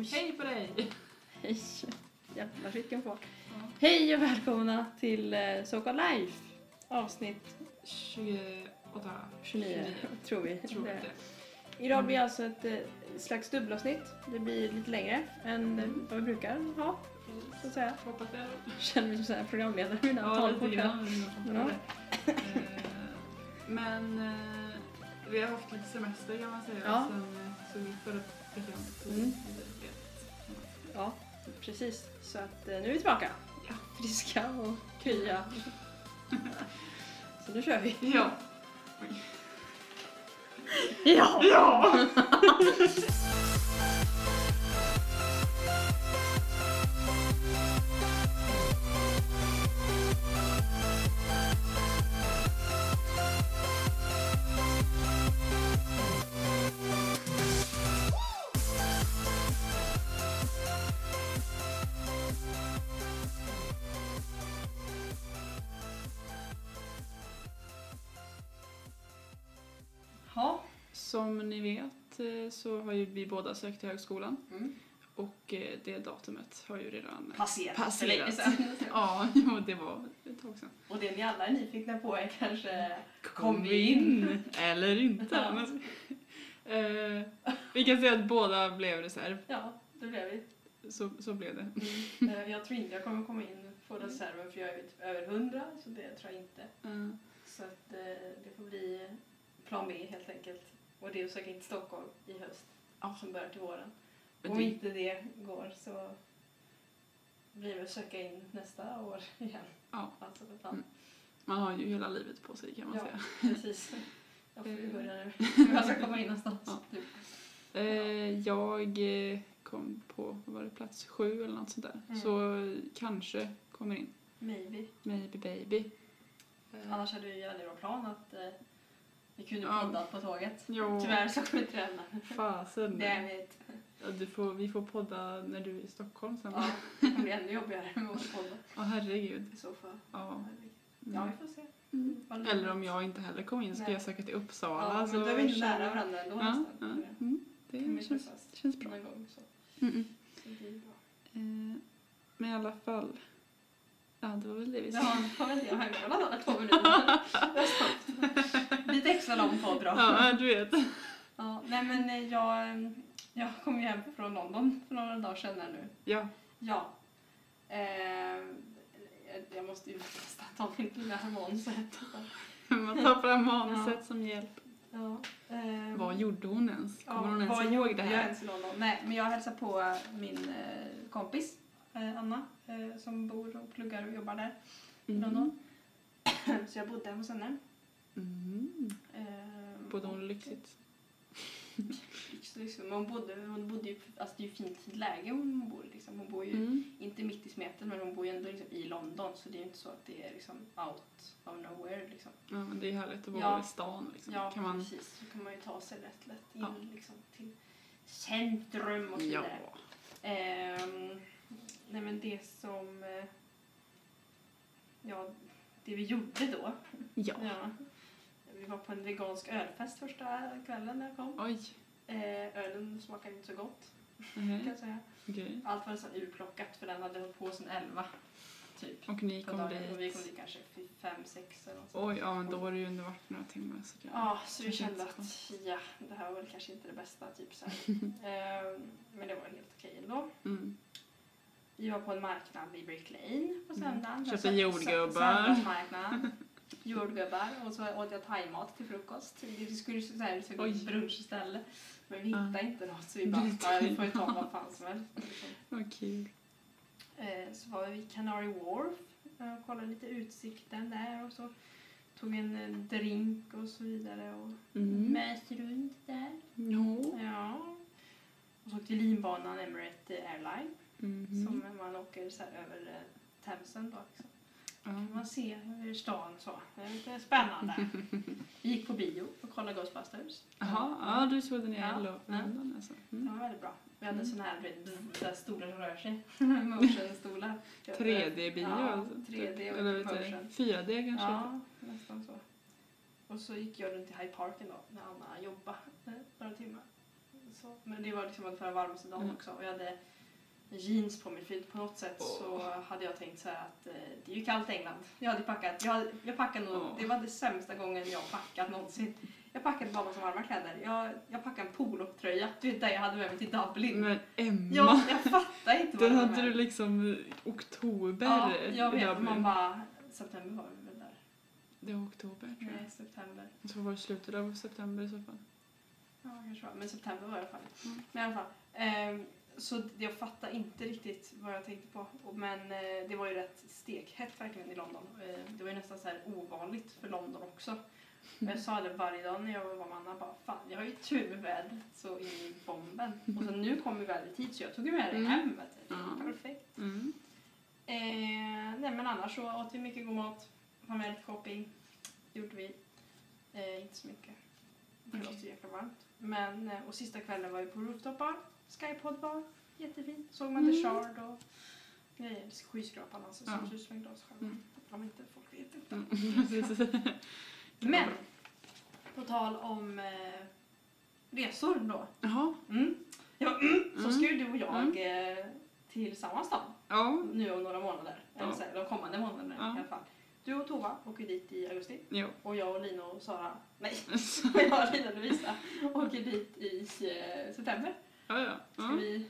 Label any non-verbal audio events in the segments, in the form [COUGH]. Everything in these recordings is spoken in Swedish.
Oj. Hej på dig! Hej! [LAUGHS] Jävlar vilken fart. Ja. Hej och välkomna till uh, So Called Life. Avsnitt 28, 29, tror vi. tror jag det. Idag blir alltså ett eh, slags dubbelavsnitt. Det blir lite längre än eh, vad vi brukar ha, så att säga. Hoppas det. Känner mig som så här programledare med mina Ja, talkort här. Eh, Men eh, vi har haft lite semester kan man säga Ja. sen eh, så vi förra veckan tog Mm. Ja, precis. Så att eh, nu är vi tillbaka. Ja. Friska och krya. så nu kör vi. Ja. Ja! Ja! Som ni vet eh, så har ju vi båda sökt till högskolan Mm. och eh, det datumet har ju redan Passerat. Passerat. [LAUGHS] Ja, jo, det var ett tag sedan. Och det ni alla är nyfikna på är kanske Kom vi in? Eller inte. [LAUGHS] Eh, vi kan säga att båda blev reserv. Ja, det blev vi. Så, så blev det. Mm. [LAUGHS] Eh, Jag tror inte jag kommer komma in på reserven för jag är typ över 100 så det tror jag inte. Eh, Så att det får bli plan B helt enkelt. Och det är att söka in till Stockholm i höst Ja. som börjar till våren. Om det- inte det går så blir det att söka in nästa år [LAUGHS] igen. Ja. Alltså. Mm. Man har ju hela livet på sig kan man Ja. säga. [LAUGHS] Precis. Jag får ju börja nu. [LAUGHS] Jag ska komma in någonstans. Ja. Typ. Eh, jag eh, kom på, var det, plats sju eller något sånt där. Mm. Så eh, kanske kommer in. Maybe. Maybe baby. Eh, Annars hade vi väldigt bra plan att vi kunde Ja. podda på tåget. Jo. Tyvärr så kommer inte det hända. Fasen. Damn it. Ja, du får, vi får podda när du är i Stockholm sen. Ja, det kommer bli ännu jobbigare med att podda Åh herregud. i så fall. Ja. Ja, vi får se. Mm. Eller om jag inte heller kommer in så ska jag söka till Uppsala. Ja, så men då är vi inte nära varandra ändå Ja, nästan. ja. Mm, det vi känns, känns bra. någon gång så. Mm, mm. så det blir bra. Eh, men i alla fall. Ja, det var väl det vi sa. Ja, det var väl det. Jag har kollat alla två minuter. [LAUGHS] Lite extra lång podd då. Ja, du vet. Ja, nej men eh, jag, jag kom ju hem från London för några dagar sedan här nu. Ja. Ja. Eh, jag- jag måste ju nästan ta min lilla Måns-sätt. Man tar fram manuset som hjälp. Ja. Eh, Vad gjorde hon ens? Kommer ja, hon ens ihåg gjorde det jag här? ens i London? Nej, men jag hälsar på min eh, kompis eh, Anna eh, som bor och pluggar och jobbar där i Mm. London. [CLEARS THROAT] Så jag bodde hos henne. Mm. Eh, Bodde hon lyxigt? Liksom, hon bodde, hon bodde ju, alltså det är ju fint läge hon bor. Liksom. Hon bor ju Mm. inte mitt i smeten men hon bor ju ändå liksom i London så det är ju inte så att det är liksom out of nowhere. Liksom. Ja, men det är härligt att vara Ja. i stan. Liksom. Ja, kan man... precis. Så kan man ju ta sig rätt lätt in Ja. liksom, till centrum och så Ja. vidare. Ehm, nej men det som... eh, Ja, det vi gjorde då. Ja. Ja. Vi var på en vegansk ölfest första kvällen när jag kom. Oj. Eh, ölen smakade inte så gott kan Mhm. jag säga. Okej. Allt var nästan urplockat för den hade hållit på sedan 11 typ. Och ni kom dagen. Och vi kom dit. dit kanske 5, 6 eller något. Oj, ja men då var det ju under varit några timmar. Så det... Ja, så vi kände att ja, det här var väl kanske inte det bästa. Typ så. [LAUGHS] Ehm, men det var helt okej ändå. Mm. Vi var på en marknad i Brick Lane på Mm. söndagen. Köpte Sö- sö- jordgubbar. Söndagsmarknad. [LAUGHS] Jordgubbar och så åt jag thaimat till frukost. Vi skulle så här, så Oj. brunch istället. Men vi Ja. hittade inte något så vi bara, ja, vi får ju ta vad fan som helst. Liksom. [LAUGHS] Vad kul. Eh, så var vi vid Canary Wharf eh, och kollade lite utsikten där och så tog en drink och så vidare och Mm. mös runt där. Jo. Ja. Och så åkte linbanan Emirate Airline Mhm. som man åker så över eh, Themsen då. Liksom. Ja. man se över stan så. Det är lite spännande. Vi [LAUGHS] gick på bio och kollade Ghostbusters. Jaha, ja du såg den i Ja. Ja. Alltså. Det Mm. var väldigt bra. Vi hade Mm. såna här, så här stolar som rör sig. [LAUGHS] Motion-stolar. [LAUGHS] 3D-bio Ja, alltså. 3D och Eller motion. 4D kanske? Ja, nästan så. Och så gick jag runt i Hyde Parken då när Anna jobbade eh, några timmar. Så, men det var liksom förra varmaste dagen Mm. också och jag hade jeans på mig för på något sätt så hade jag tänkt så att eh, det är ju kallt i England. Jag hade packat, jag, hade, jag packade nog, Åh. det var det sämsta gången jag packat någonsin. Jag packade bara massa varma kläder. Jag, jag packade en polotröja, du vet där jag hade med mig till Dublin. Men Emma, Ja, jag fattar inte vad den det var hade med. du liksom i oktober. Ja, jag vet. Dublin. Man bara, september var vi väl där? Det var oktober tror jag. Nej, september. Jag tror det var i slutet av september i så fall. Ja, kanske var. Men september var det i alla fall. Mm. Men i alla fall. ehm, så jag fattar inte riktigt vad jag tänkte på. Men eh, det var ju rätt stekhett verkligen i London. Eh, det var ju nästan så här ovanligt för London också. Jag sa det varje dag när jag var med Anna. Bara, Fan, jag har ju tur med vädret så in i bomben. Och sen nu kom ju vädret hit så jag tog ju med det Mm. hem. Det var perfekt. Mm. Eh, nej men annars så åt vi mycket god mat. Var med lite shopping. Gjorde vi. Eh, inte så mycket. Det Okej. så jäkla varmt. Men, eh, och sista kvällen var vi på rooftop bar. Skypod bar. Jättefint. Såg man The Mm. Shard och grejer. Skyskrapan alltså Ja. som ser ut som en glasskärm. Mm. Om inte folk vet inte. Mm. [LAUGHS] [LAUGHS] Men, på tal om eh, resor då. Jaha. Mm. Ja, mm. Så Mm. ska ju du och jag eh, till samma stad. Ja. nu om några månader. Eller Ja. så här, de kommande månaderna Ja. i alla fall. Du och Tova åker dit i augusti. Jo. Och jag och Lina och Sara, nej, och [LAUGHS] jag och Lina och Lovisa åker dit i eh, september. Ja, ja. Ska ja. vi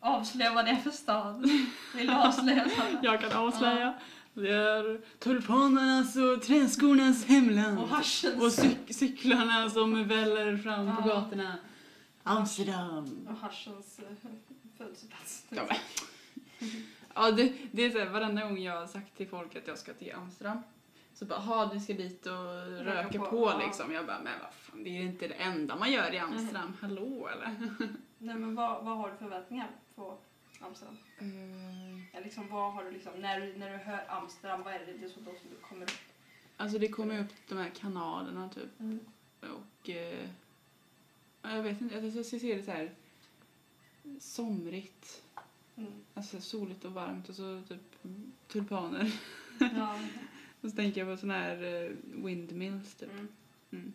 avslöja vad det är för stad? Vill du avslöja? [LAUGHS] Jag kan avslöja. Det är tulpanernas och träskornas hemland. Och haschens. Och cyk- cyklarna som väller fram på Ja. gatorna. Amsterdam. Och haschens eh, födelseplats. Ja. Ja, det, det är så här, varenda gång jag har sagt till folk att jag ska till Amsterdam så bara, ha du ska dit och röka på, på, ja. liksom. Jag bara, men vad fan, det är inte det enda man gör i Amsterdam. Hallå eller? [LAUGHS] Nej men vad, vad har du för förväntningar på Amsterdam? Ja, liksom, vad har du liksom, när, du, när du hör Amsterdam, vad är det, det är så då som du kommer upp? alltså det kommer upp de här kanalerna typ. Mm. Och eh, ja, jag vet inte, jag, jag ser det så här somrigt. Mm. Alltså soligt och varmt och så typ tulpaner. Ja. [LAUGHS] Och så tänker jag på såna här eh, windmills typ. Mm. Mm.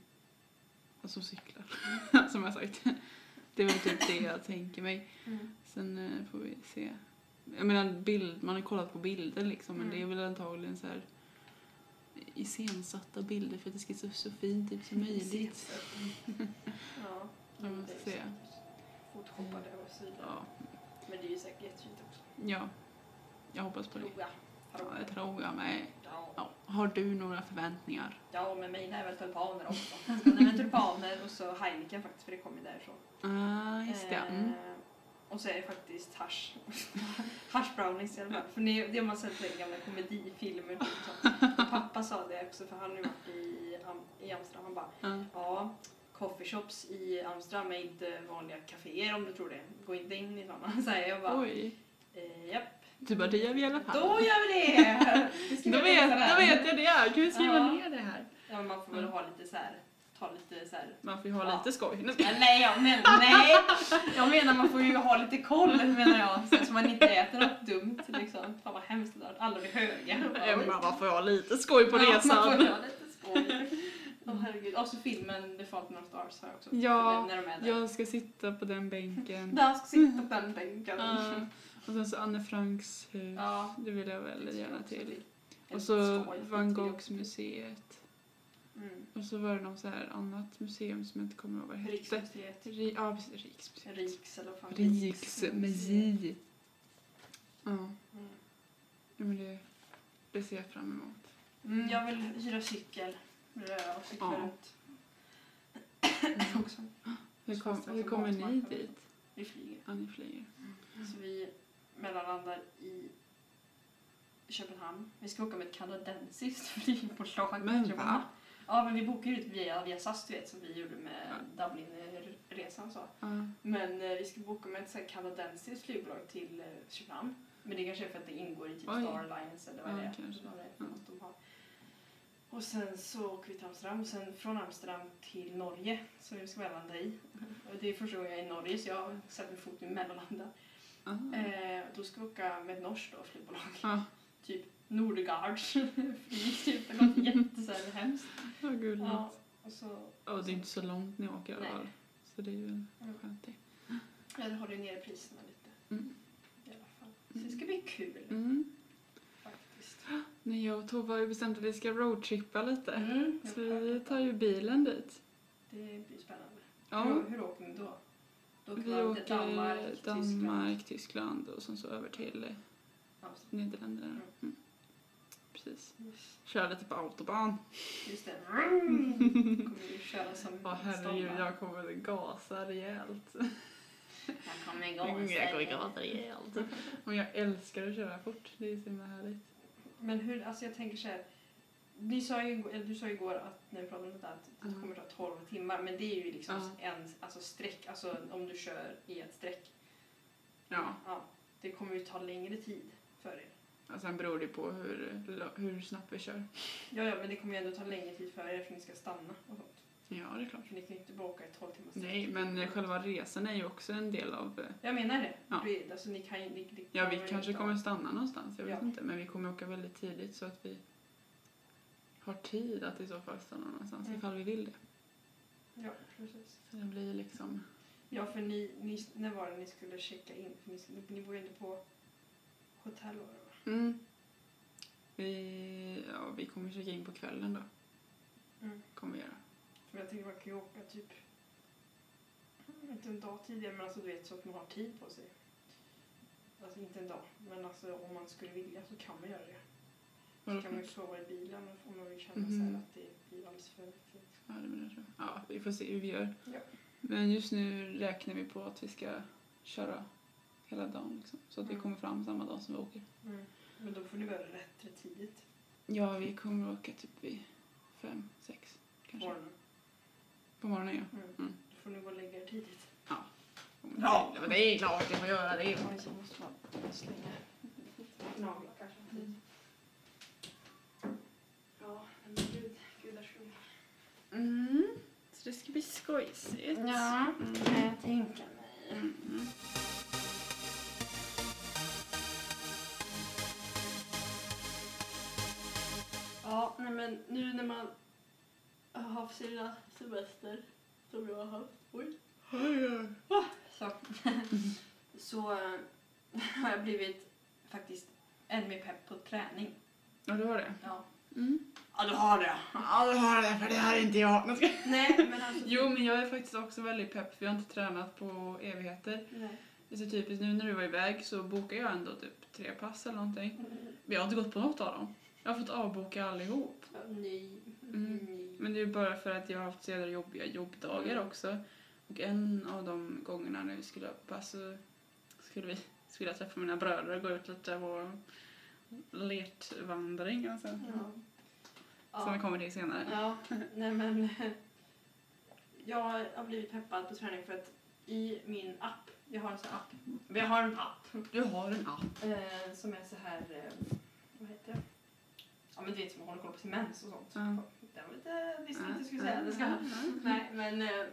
Och så cyklar. [LAUGHS] Som jag sagt. Det är väl typ det jag tänker mig. Mm. Sen eh, får vi se. Jag menar, bild, man har kollat på bilder liksom, men Mm. det är väl antagligen så här iscensatta bilder för att det ska se så fint ut som möjligt. [LAUGHS] Ja, det måste är se. Photoshoppade och så vidare. Ja, Men det är ju säkert jättefint också. ja. Jag hoppas på det. Ja, det tror jag med. Ja. Har du några förväntningar? ja, men mina är väl tulpaner också. Nej, men tulpaner och så Heineken faktiskt, för det kommer därifrån. Ah, just det. Mm. Eh, och så är det faktiskt hash. [LAUGHS] hash brownies i alla fall. För det, det har man sett i gamla komedifilmer. Typ, pappa sa det också, för han har ju varit i, i Amsterdam. Han bara, Ja. Ja, coffeeshops i Amsterdam är inte vanliga kaféer om du tror det. Gå inte in i sådana. [LAUGHS] Så jag bara, Oj. eh, japp, Du bara, det gör vi i alla fall. då gör vi det! [LAUGHS] Då vet, då vet jag det. Kan vi skriva Ja. ner det här? Ja, men man får väl ha lite så här, ta lite så här. Man får ju ha Ja. lite skoj. Nu ska- Ja, nej, jag menar, [LAUGHS] nej! Jag menar man får ju ha lite koll menar jag. Så att man inte äter något dumt liksom. Fan vad hemskt det där. Alla blir höga. Emma, man får ha lite skoj på Ja, Man resan. får ha lite skoj. Åh herregud. Och så filmen The Fault in Our Stars har jag också. Ja, när de är där. Jag ska sitta på den bänken. Där ska sitta på den bänken. Ja. Och sen så Anne Franks hus. Ja. Det vill jag väldigt gärna till. Och så Van Goghs museet. Mm. Och så var det något så här annat museum som jag inte kommer ihåg vad det hette. Riksmuseet. Ri- Ja, precis. Riksmuseet. Riks eller vad fan. Riksmuseet. Ja, Mm. ja, men det, det ser jag fram emot. Mm, jag vill hyra cykel. Röra och cykla Ja. runt. också. Hur, kom, hur kommer ni dit? Vi flyger. Ja, ni flyger. Så vi mellanlandar i Köpenhamn. Vi ska åka med ett kanadensiskt [LAUGHS] flygbolag. Men va? Ja, men vi bokar ju ut via, via SAS, du vet, som vi gjorde med Dublin-resan. Så. Ja. Men eh, vi ska boka med ett kanadensiskt flygbolag till eh, Köpenhamn. Men det kanske är för att det ingår i typ Oj. Star Alliance eller vad Ja, det är. kanske. Vad det är Ja. de har. Och sen så åker vi till Amsterdam och sen från Amsterdam till Norge som vi ska mellanlanda i. Och det är första gången jag är i Norge så jag satt min fot i mellanlanda. Eh, då ska vi åka med ett norskt då, flygbolag. Ja. [LAUGHS] Typ Nordegards [LAUGHS] flyg typ. Det låter jätte så här hemskt. Vad gulligt. Ja, och så, Och det är inte så långt ni åker Nej. Så det är ju skönt det. Eller du nere priserna lite. Mm. I alla fall. Så det ska bli kul Mm. faktiskt. [GASPS] Men jag och Tove har ju bestämt att vi ska roadtrippa lite. Mm. Så vi tar ju bilen dit. Det blir spännande. Ja. Hur, hur åker ni då? Då Vi åker till Danmark, Danmark, Tyskland. Tyskland och sen så över till Amsterdam. Nederländerna. Mm. Precis. Yes. Kör lite på autobahn. Just det. Kommer du köra som [LAUGHS] Ja herregud, jag [LAUGHS] [LAUGHS] kommer gasa rejält. Jag kommer Jag kommer gasa rejält. Och jag älskar att köra fort. Det är så himla härligt. Men hur, alltså jag tänker så här. Ni sa ju, du sa ju igår att när vi pratade om det att det Mm. kommer ta 12 timmar men det är ju liksom Ja. en alltså streck, alltså om du kör i ett streck. Ja, Ja, det kommer ju ta längre tid för er. och sen beror det på hur, hur snabbt vi kör. Ja, ja, men det kommer ju ändå ta längre tid för er för ni ska stanna och sånt. Ja, det är klart. För ni kan ju inte bara åka i 12 timmar sträck. Nej, men eh, själva resan är ju också en del av... eh, Jag menar det. Ja. Alltså, ni kan ju, ni, ni, Ja, vi kanske kommer stanna någonstans, jag vet Ja. inte. Men vi kommer åka väldigt tidigt så att vi har tid att i så fall stanna någonstans Mm. ifall vi vill det. Ja, precis. Så det blir liksom... Ja, för ni, ni, när var det ni skulle checka in? För ni, ni bor ju inte på hotell var det va? Mm. Vi, ja, vi kommer checka in på kvällen då. Mm. Kommer vi göra. För jag tänker man kan ju åka typ, inte en dag tidigare, men alltså du vet så att man har tid på sig. Alltså inte en dag, men alltså om man skulle vilja så kan man göra det. Så Vadå kan man ju sova i bilen om man vill känna så Mhm. här att det blir alldeles för mycket. Ja, det menar jag. Ja, vi får se hur vi gör. Ja. Men just nu räknar vi på att vi ska köra hela dagen liksom. Så att vi Mm. kommer fram samma dag som vi åker. Mm. Men då får ni börja rätt, rätt tidigt Ja, vi kommer åka typ vid fem, sex på kanske. morgonen. På morgonen ja. Mm. Mm. Då får ni gå och lägga er tidigt. Ja, men det är klart jag får göra det. Så måste man slänga naglar kanske. Mm. Ja, men gud, gudars Mm. Så det ska bli skojsigt. Ja, Mm. kan jag tänka mig. Mm. Ja, nej men nu när man har haft sina semester som jag har haft. Oj. Så, [LAUGHS] så eh, [LAUGHS] har jag blivit faktiskt ännu mer pepp på träning. Ja, du har det? Ja, Mm. ja du har det. Ja, du har det, för det har inte jag. Nej, men alltså. [LAUGHS] Jo, men jag är faktiskt också väldigt pepp för jag har inte tränat på evigheter. Nej. Det är så typiskt nu när du var iväg så bokade jag ändå typ tre pass eller någonting. Mm, Men jag har inte gått på något av dem. Jag har fått avboka allihop. ja, Nej. Mm. Nej. Men det är ju bara för att jag har haft så jävla jobbiga jobbdagar Mm. också. Och en av de gångerna när vi skulle ha pass så skulle vi skulle jag träffa mina bröder och gå ut lite på letvandring. Alltså. Ja. Som vi kommer till senare. ja, nej men. [LAUGHS] Jag har blivit peppad på träning för att i min app, jag har en sån app. Vi har en app. Du har en app. Eh, som är så här, eh, vad heter det? Ja men du vet som man håller koll på sin mens och sånt. Ja. Det var lite, inte jag skulle säga. Det ska. Ja, Nej men eh,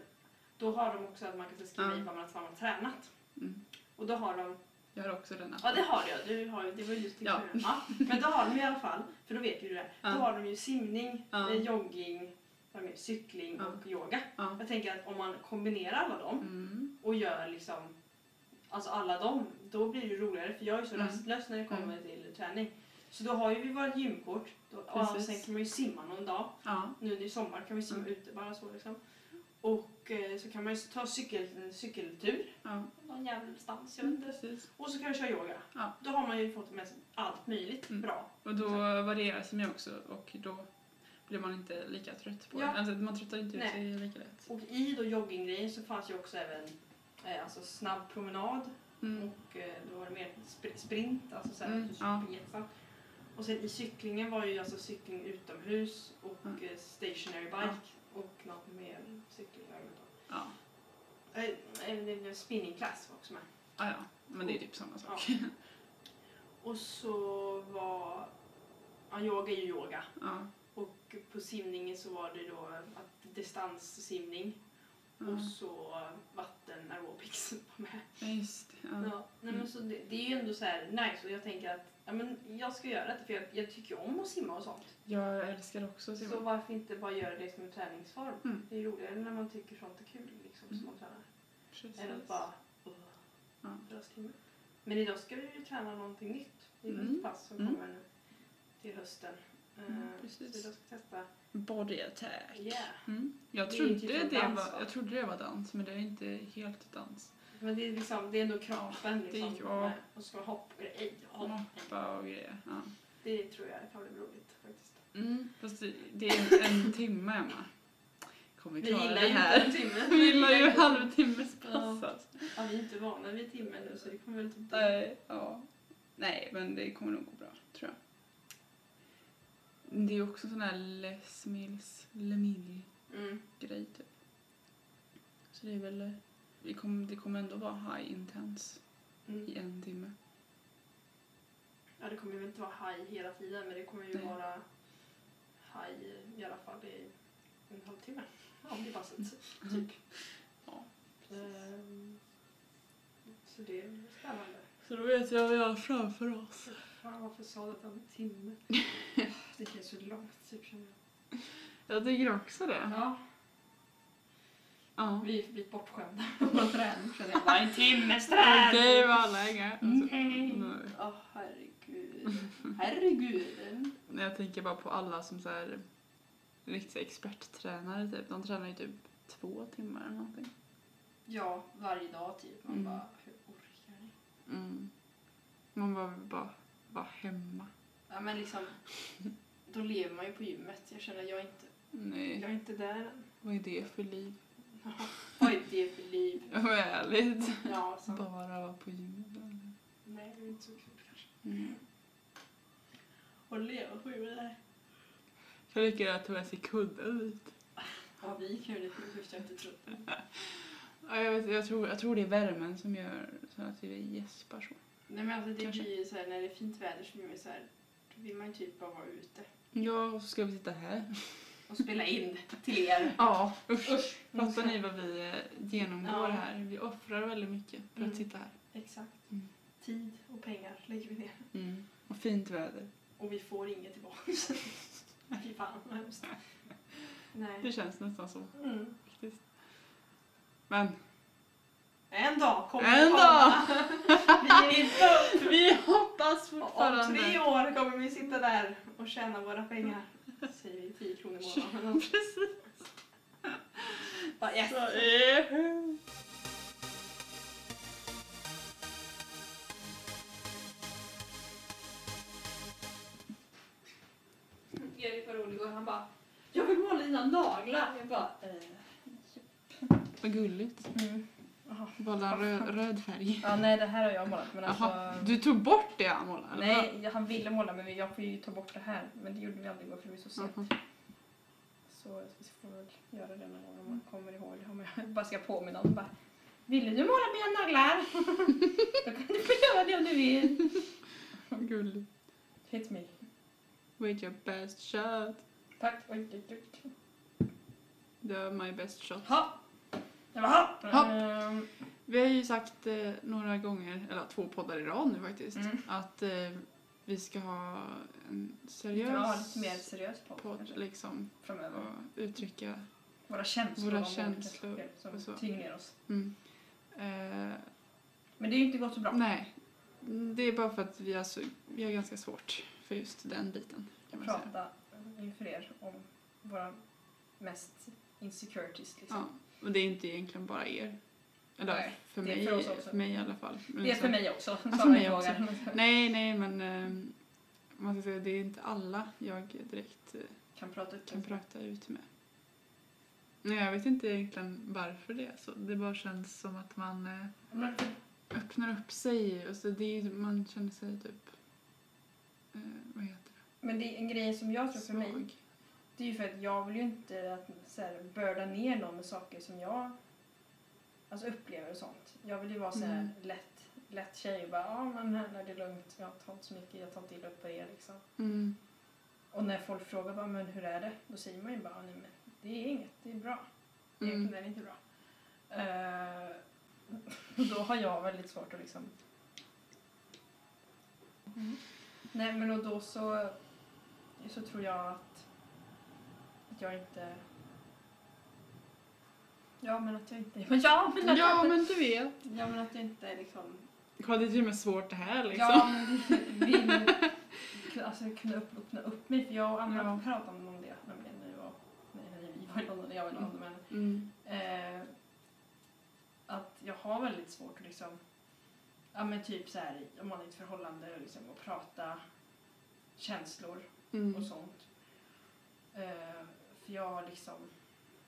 då har de också att man kan skriva i Ja. vad man har tränat. Mm. Och då har de, Jag har också den ja det har jag, du har, ju- det var just det. Ja. Ja. Men då har de i alla fall, för då vet ju du det, Ja. då har de ju simning, Ja. eh, jogging, cykling och yoga. Ja. Jag tänker att om man kombinerar alla dem Mm. och gör liksom Alltså alla dem, då blir det ju roligare för jag är så Mm. rastlös när det kommer till träning. Så då har ju vi vårt gymkort då, och sen kan man ju simma någon dag. Nu i sommar kan vi simma Mm. ute bara så liksom. Och eh, så kan man ju ta cykel, en cykeltur ja. någon jävelstans, jag vet inte. Precis. Och så kan vi köra yoga. Ja. Då har man ju fått med sig allt möjligt Mm. bra. Och då varierar sig också och då blir man inte lika trött på Ja. det. Alltså, man tröttar inte ut Nej. sig lika lätt. Och i då jogginggrejen så fanns ju också även eh, alltså snabb promenad Mm. och eh, då var det mer sp- sprint, alltså såhär Mm, du ja. Och sen i cyklingen var ju alltså cykling utomhus och Mm. stationary bike och något mer cykling. inte. Ja. Eh, eh, det- det- Spinning class var också med. Ah, ja, men det är typ samma sak. [LAUGHS] Och så var, ja yoga är ju yoga. Ja. Och på simningen så var det då att distanssimning Ja. och så vatten aerobics [LAUGHS] var med. Ja, just det. Ja. Ja. nej, men så det, det är ju ändå så här nice och jag tänker att ja, men jag ska göra det för jag, jag tycker om att simma och sånt. Jag älskar också att Så simma. varför inte bara göra det som en träningsform? Mm. Det är roligare när man tycker sånt är kul liksom, som Mm. man tränar. Precis. Än att bara uh, löpstartstimme. Men idag ska vi ju träna någonting nytt. Det är Mm. ett pass som Mm. kommer nu till hösten. Eh, Mm, precis. Så idag ska testa. Body attack. Yeah. Mm. Jag, Det är trodde typ det dans, var, va? jag trodde det var dans, men det är inte helt dans. Men det är, liksom, det är ändå kroppen det liksom. ju- ja. Och så hoppa. Ej, hopp. Hoppa och grejer. Ja. Det tror jag kan bli roligt faktiskt. Mm. Fast det, det är en, timme, Emma. Kommer Vi klara gillar det ju här. timme. [LAUGHS] Vi gillar ju inte- halvtimmes pass Ja. Ja, vi är inte vana vid timme nu så det kommer väl typ. Nej, ja. Nej, men det kommer nog gå bra, tror jag. Det är också sån här Les Mills, Le Mille Mm. grej typ. Så det är väl, vi kommer, det kommer ändå vara high intense Mm. i en timme. Ja, det kommer ju inte vara high hela tiden men det kommer ju Nej. vara high i alla fall i en halvtimme. [LAUGHS] Om det passet, [LAUGHS] typ. Ja. Ehm, Så det är spännande. Så då vet jag vad jag har framför oss. Fan, varför sa du att en timme? [LAUGHS] Det känns så långt, typ känner jag. Jag tycker också det. Ja, Ja. vi är blivit bortskämda vår träning känner jag. Bara en timmes alla är här. Mm. Alltså, Nej. Åh herregud. [LAUGHS] Herregud. Nej, Jag tänker bara på alla som så här riktiga experttränare typ. De tränar ju typ två timmar eller någonting. Ja, varje dag typ. Man Mm. bara, hur orkar ni? Mm. Man bara bara vara hemma. Ja men liksom, då lever man ju på gymmet. Jag känner jag är inte, Nej, jag är inte där än. vad är det för liv? Vad är det för liv? Ja, vad ärligt. Ja, så. Bara vara på gymmet. Nej, det är inte så kul kanske. Mm. Och leva på nej. Jag tycker att med sig kudden dit. Ja, vi kan ju jag inte trott på. Ja, jag, vet, jag, tror, jag tror det är värmen som gör så att vi gäspar så. Nej men alltså det Kanske. blir ju så här, när det är fint väder så blir man ju så här, då vill man ju typ bara vara ute. Ja, och så ska vi sitta här. Och spela in till er. Ja, usch. Usch. Fattar ni vad vi eh, genomgår Ja. här? Vi offrar väldigt mycket för Mm. att sitta här. Exakt. Mm. Tid och pengar lägger vi ner. Mm. Och fint väder. Och vi får inget tillbaka. [LAUGHS] Fy fan vad hemskt. Nej. Det känns nästan så Mm. faktiskt. Men En dag kommer En komma. Vi är inte upp. [LAUGHS] vi hoppas Om tre fortfarande. år kommer vi sitta där och tjäna våra pengar. Säger vi 10 kronor i [LAUGHS] månaden. Precis. Bara, yes. Så, eh. Erik var rolig och han bara Jag vill måla dina naglar. Jag bara eh. Vad gulligt. Mm. Jaha. Bara röd, röd färg. Ja nej det här har jag målat men alltså du tog bort det han målade? Nej, han ville måla men jag får ju ta bort det här. Men det gjorde vi aldrig igår för det var så sent. Så vi får väl göra det någon gång om man kommer ihåg. Om jag [LAUGHS] bara ska påminna honom bara. Ville du måla mina naglar? [LAUGHS] Då kan du få göra det om du vill. Vad gulligt. Hit me. Wait your best shot. Tack. Oj, oj, oj. Du är my best shot. Ha! Jag bara ha! Ha. Ehm, Vi har ju sagt eh, några gånger, eller två poddar i rad nu faktiskt, Mm. att eh, vi ska ha en vi seriös kan ha lite mer seriös podd, podd liksom framöver. och uttrycka Våra känslor. Våra känslor och så. Som tynger ner oss. mm. eh, Men det är ju inte gått så bra. Nej, det är bara för att vi har, vi har ganska svårt för just den biten. Kan man säga. Prata inför er om våra mest insecurities. Liksom. Ja, och det är inte egentligen bara er. Eller Nej, för, mig, för också. för mig i alla fall. Men Det är för mig också. för Sara mig frågar. Nej, nej, men eh, man ska säga, det är inte alla jag direkt eh, Kan prata ut kan prata ut med. Nej, jag vet inte egentligen varför det är så. Det bara känns som att man eh, öppnar upp sig. Och så det är, man känner sig typ... Eh, vad heter det? Men det är en grej som jag tror för mig, Svag. Det är ju för att jag vill ju inte att, så här, börda ner någon med saker som jag alltså, upplever och sånt. Jag vill ju vara så här Mm. lätt, lätt tjej och bara ja men här är det lugnt, jag tar inte så mycket, jag tar inte illa upp på det liksom. Mm. Och när folk frågar bara men hur är det? Då säger man ju bara nej men det är inget, det är bra. Mm. Egentligen är det inte bra. Eh, [LAUGHS] då har jag väldigt svårt att liksom... Nej men och då så, så tror jag att, att jag inte... Ja men att jag inte... [LAUGHS] Ja men att, Ja, jag, men du vet. ja men att jag inte liksom... Kolla det är till och med svårt det här liksom. Ja, men vi vill alltså, kunna upp, öppna upp mig. För jag och Anna Ja. pratade om det nämligen när nej, när vi var i London, när jag var i London. Men, Mm. eh, att jag har väldigt svårt att liksom, ja men typ så här om man är i ett förhållande liksom, och prata känslor Mm. och sånt. Eh, för jag har liksom,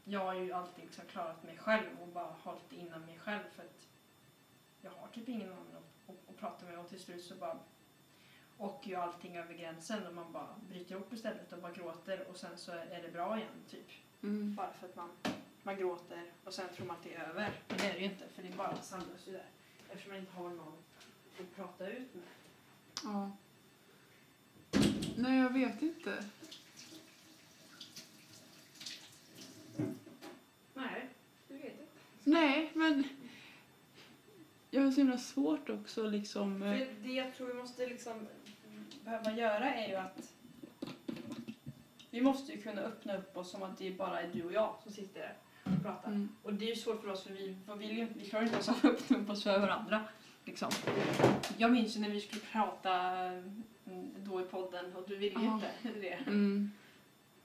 jag har ju alltid liksom klarat mig själv och bara hållit inom mig själv för att jag har typ ingen annan att, att, att prata med och till slut så bara åker ju allting över gränsen och man bara bryter ihop istället och bara gråter och sen så är det bra igen typ. Mm. Bara för att man, man gråter och sen tror man att det är över. Men det är det ju inte för det bara samlas ju där. Eftersom man inte har någon att prata ut med. Ja. Nej, jag vet inte. Nej, du vet inte. Nej, men jag har så himla svårt också liksom. eh, För det jag tror vi måste liksom behöva göra är ju att vi måste ju kunna öppna upp oss som att det bara är du och jag som sitter där och pratar. Mm. Och det är ju svårt för oss för vi, vill ju, vi klarar inte av [LAUGHS] att öppna upp oss för varandra. Liksom. Jag minns ju när vi skulle prata mm, då i podden och du ville ju inte det. Mm.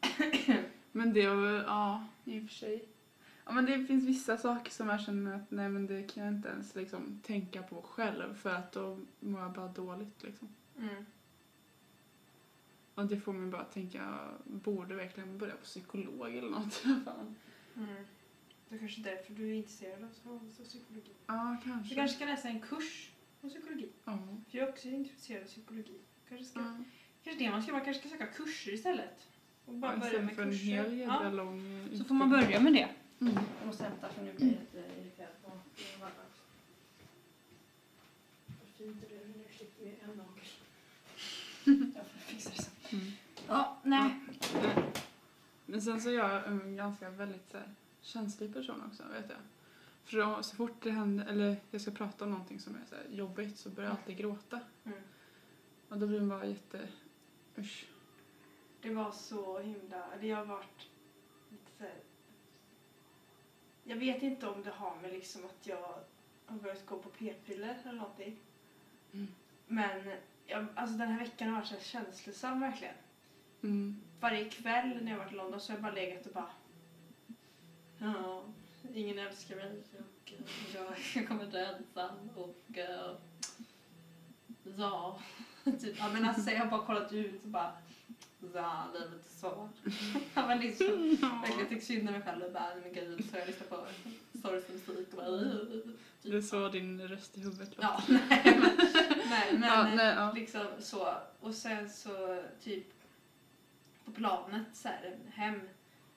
[LAUGHS] Men det var väl, ja, i och för sig. Ja, men det finns vissa saker som jag känner att nej men det kan jag inte ens liksom tänka på själv för att då mår jag bara dåligt liksom. Mm. Och det får mig bara tänka, jag borde verkligen börja på psykolog eller något. [LAUGHS] Mm. Det är kanske därför du är intresserad av psykologi. Ja, Du kanske. kanske ska läsa en kurs om psykologi. Ja. För jag är också intresserad av psykologi. Kanske ska Ja. Kanske det man ska, man kanske ska söka kurser istället. Och bara Ja, börja med för en kurser. hel jädra ja. lång Så får man börja med det. Mm. Jag måste hämta för nu blir jag jätteirriterad på varandra också. Vad fint det är, nu slipper vi en nagel. [LAUGHS] Jag får fixa det sen. Mm. Ja, nej. Nej. Men sen så är jag en ganska väldigt så här, känslig person också, vet jag. För då, så fort det händer, eller jag ska prata om någonting som är så här jobbigt så börjar jag alltid gråta. Mm. Och då blir man bara jätte... Usch. Det var så himla, det har varit lite så här, Jag vet inte om det har med liksom att jag har börjat gå på p-piller eller någonting. Mm. Men jag, alltså den här veckan har varit så känslosam verkligen. Mm. Varje kväll när jag varit i London så har jag bara legat och bara Ja, ingen älskar mig och jag kommer dö ensam och eh, ja. [LAUGHS] Typ, ja men alltså jag har bara kollat ut och bara ja, livet är [LAUGHS] ja men liksom, verkligen tyckt synd om mig själv och bara men gud så jag lyssnar på sorgsen musik och bara. Det är så din röst i huvudet låter. Ja, [LAUGHS] nej men, nej, men Ja, nej, ja. liksom så. Och sen så typ på planet så här, hem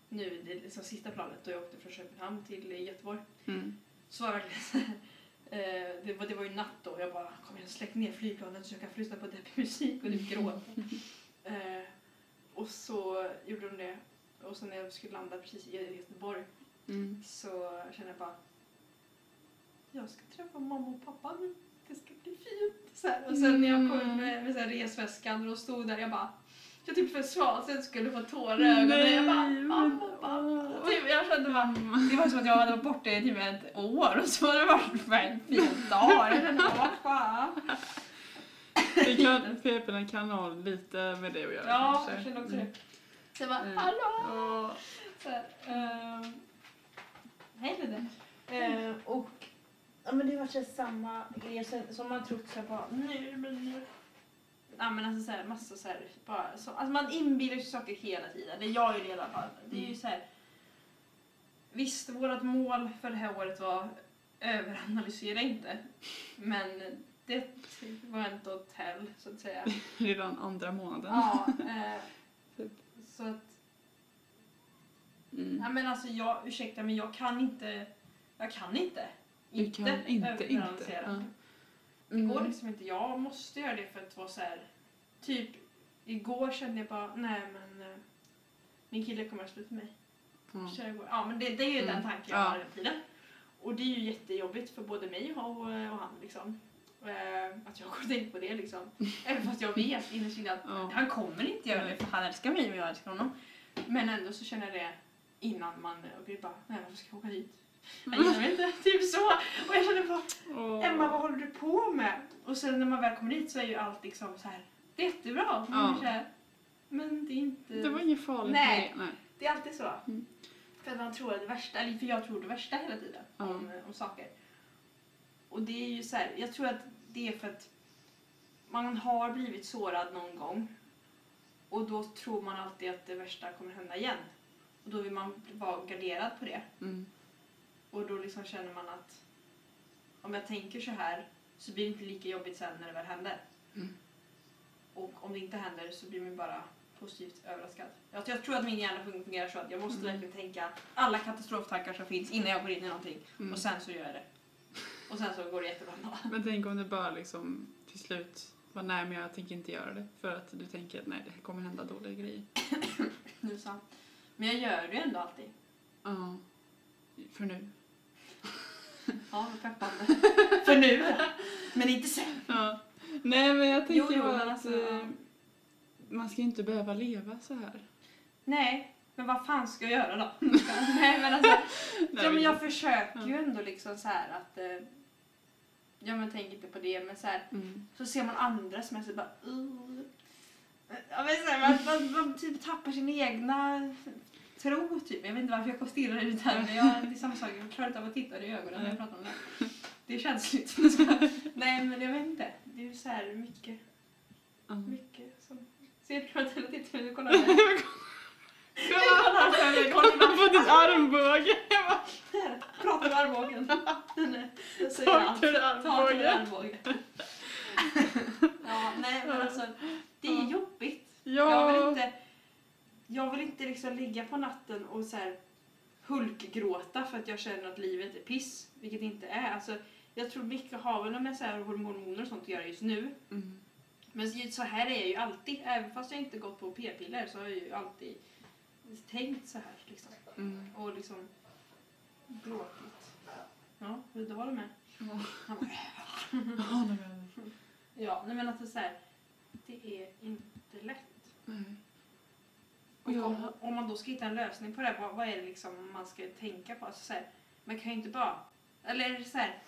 nu, det är liksom sista planet då jag åkte från Köpenhamn till Göteborg. Mm. Så var det verkligen så eh, det, var, det var ju natt då och jag bara kom igen släck ner flygplanet så jag kan lyssna på deppig musik och typ gråta. [LAUGHS] och så gjorde de det. Och sen när jag skulle landa precis i Göteborg Mm. så kände jag bara jag ska träffa mamma och pappa nu. Det ska bli fint. Så här. Och sen när jag kom Mm. med, med så här resväskan och de stod där, jag bara jag typ försvann sen skulle få tårar i ögonen. Jag bara mamma pappa. Typ, jag kände bara det var som att jag hade varit borta i typ ett år och så har det varit fem, fyra dagar. Jag kände bara vad fan. Det kan, [LAUGHS] p-pillen kan ha lite med det att göra Ja, kanske. jag kände också Mm. det. Så jag bara Mm. hallå! Ja. Så ehm, Hej Ludde. Eh, och ja, men det var så samma grej som man trott sig bara nu men nu. Ja men alltså såhär massa såhär bara så, alltså man inbillar sig saker hela tiden. Det gör ju det i alla fall. Det är ju såhär. Visst, vårt mål för det här året var överanalysera inte. Men det var ändå hotell så att säga. [LAUGHS] Redan andra månaden. Ja, [LAUGHS] eh, Typ. så att Mm. Ja, men alltså jag, ursäkta men jag kan inte. Jag kan inte. Du kan inte, inte. Ja. Det går Mm. liksom inte. Jag måste göra det för att vara så här. Typ igår kände jag bara, nej men eh, min kille kommer att sluta mig. Ja. Så jag. Ja men det, det är ju den Mm. tanken jag Ja. har hela tiden. Och det är ju jättejobbigt för både mig och, och han liksom. Eh, att jag går och tänker på det liksom. [LAUGHS] Även fast jag vet innerst inne att Ja. han kommer inte göra det för han älskar mig och jag älskar honom. Men ändå så känner jag det innan man och vi bara, nej varför ska jag åka dit? Jag vet inte, [LAUGHS] typ så. Och jag kände bara, Åh. Emma vad håller du på med? Och sen när man väl kommer dit så är ju allt liksom så här, det är jättebra. Man Ja. här, Men det är inte... Det var inget farligt Nej. Nej. Det är alltid så. Mm. För att man tror det värsta, eller för jag tror det värsta hela tiden Ja. om, eh, om saker. Och det är ju så här, jag tror att det är för att man har blivit sårad någon gång och då tror man alltid att det värsta kommer hända igen. Och då vill man vara garderad på det. Mm. Och då liksom känner man att om jag tänker så här så blir det inte lika jobbigt sen när det väl händer. Mm. Och om det inte händer så blir man bara positivt överraskad. Jag, jag tror att min hjärna fun- fungerar så att jag måste Mm. verkligen tänka alla katastroftankar som finns innan jag går in i någonting. Mm. Och sen så gör jag det. Och sen så går det jättebra. Men tänk om det bara liksom till slut var nej men jag tänker inte göra det. För att du tänker att nej det kommer hända dåliga grejer. [CLEARS THROAT] Nu så. Men jag gör det ju ändå alltid. Ja. För nu. Ja, vad peppande. [LAUGHS] För nu. Men inte sen. Ja. Nej men jag tänker Jo, jo, bara att alltså, eh, man ska ju inte behöva leva så här. Nej, men vad fan ska jag göra då? [LAUGHS] Nej men alltså. [LAUGHS] Nej, Ja men jag försöker Ja. ju ändå liksom så här att eh, Ja men tänk inte på det men så här Mm. Så ser man andra som är så bara uh. Ja men så här, man, man, man typ tappar sin egna tro typ. Jag vet inte varför jag stirrar ut här men jag, det är samma sak. Jag klarar inte av att titta i ögonen när jag pratar om det. Det är känsligt. Så, nej men jag vet inte. Det är så här mycket, mycket som... Ser du att hela tiden kollar [LAUGHS] Kolla! På din armbåge! Prata med armbågen. [LAUGHS] Säger allt. Ta till armbåge? armbåge. [LAUGHS] ja, nej men alltså det är jobbigt. Ja! Jag vill inte, jag vill inte liksom ligga på natten och så här hulkgråta för att jag känner att livet är piss, vilket det inte är. Alltså, jag tror mycket har väl med så här hormoner och sånt att göra just nu. Mm. Men så här är jag ju alltid. Även fast jag inte gått på p-piller så har jag ju alltid tänkt så här. Liksom. Mm. Och liksom gråtit. Ja, vill du ha det med? Ja. Han bara, Ja, nej men alltså så här, det är inte lätt. Nej. Och jag- om, om man då ska hitta en lösning på det, vad, vad är det liksom man ska tänka på? Alltså så här, man kan ju inte bara... Eller så här...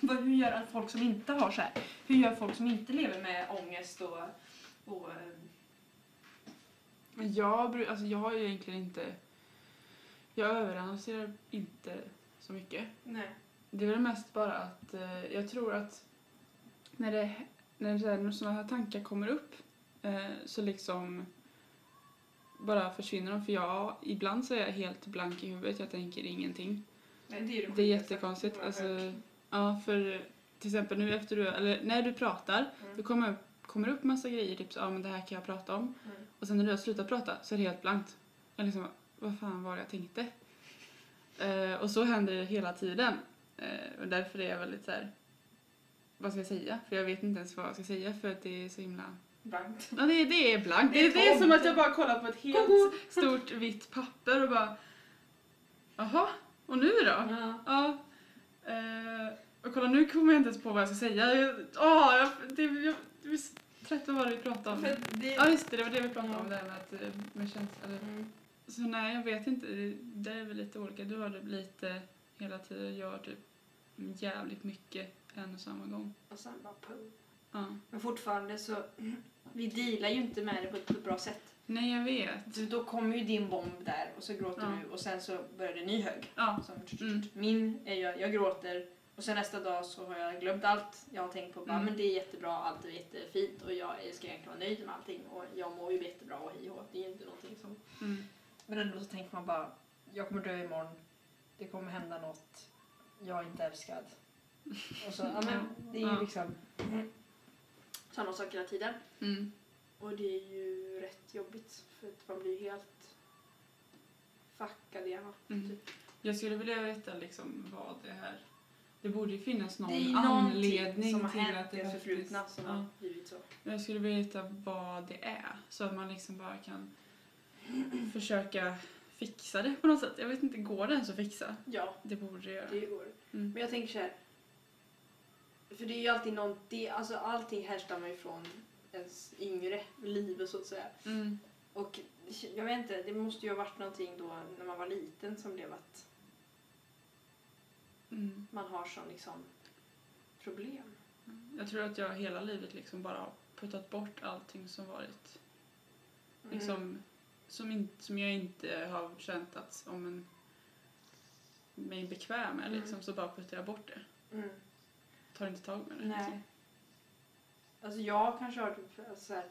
[COUGHS] hur gör folk som inte har så här? Hur gör folk som inte lever med ångest och... och eh, Men jag, alltså jag har ju egentligen inte... Jag överanalyserar inte så mycket. nej. Det är väl mest bara att eh, jag tror att när, det, när, det, när sådana här tankar kommer upp eh, så liksom bara försvinner de. För jag, ibland så är jag helt blank i huvudet. Jag tänker ingenting. nej det är, ju Det är jättekonstigt. Alltså, ja, för till exempel nu efter du, eller när du pratar, Mm. det kommer upp, kommer upp massa grejer, typ så, ja men det här kan jag prata om. Mm. Och sen när du har slutat prata så är det helt blankt. Jag liksom, vad fan var det jag tänkte? Eh, och så händer det hela tiden. Eh, och därför är jag väldigt så här. vad ska jag säga? För jag vet inte ens vad jag ska säga för att det är så himla... Blankt. Ja, det, det är blankt. Det Det, är det, är som att jag bara kollar på ett helt Kogo. stort vitt papper och bara... Jaha, och nu då? Ja. Ja. Eh, och kolla nu kommer jag inte ens på vad jag ska säga. Jag, åh, jag, det, jag, så trött på vad vi pratar om. Det, Ja just det, det var det vi pratade om Ja. där med att eh, med känslor. Mm. Så nej, jag vet inte. Det- Det är väl lite olika. Du har det lite hela tiden. Jag har typ jävligt mycket en och samma gång. Och sen bara pum. Ja. Men fortfarande så, vi dealar ju inte med det på ett, på ett bra sätt. Nej, jag vet. Du, då kommer ju din bomb där och så gråter Ja. du och sen så börjar det en ny hög. Ja. Som, Mm. Min är jag, jag gråter och sen nästa dag så har jag glömt allt jag har tänkt på. Bara, Mm. men det är jättebra, allt är jättefint och jag ska egentligen vara nöjd med allting och jag mår ju jättebra och hej och. Det är ju inte någonting som... Mm. Men ändå så tänker man bara, jag kommer dö imorgon. Det kommer hända något. Jag är inte älskad. [LAUGHS] Och så, ja men det är ju Ja. liksom samma sak hela tiden. Mm. Och det är ju rätt jobbigt för att man blir helt fuckad i hjärnan. Mm. Typ. Jag skulle vilja veta liksom vad det här... Det borde ju finnas någon Det anledning som har till hänt att det förflutna som ja. har blivit så. Jag skulle vilja veta vad det är. Så att man liksom bara kan försöka fixa det på något sätt. Jag vet inte, går det ens att fixa? Ja, Det borde det göra. det går. Mm. Men jag tänker så här. För det är ju alltid någon, det, alltså allting härstammar ju från ens yngre liv så att säga. Mm. Och jag vet inte, det måste ju ha varit någonting då när man var liten som blev att Mm. man har sån liksom problem. Jag tror att jag hela livet liksom bara har puttat bort allting som varit Mm. liksom som, in, som jag inte har känt att om en mig bekväm med Mm. liksom, så bara puttar jag bort det. Mm. Tar inte tag med det. Nej. Liksom. Alltså jag kanske har typ alltså så här,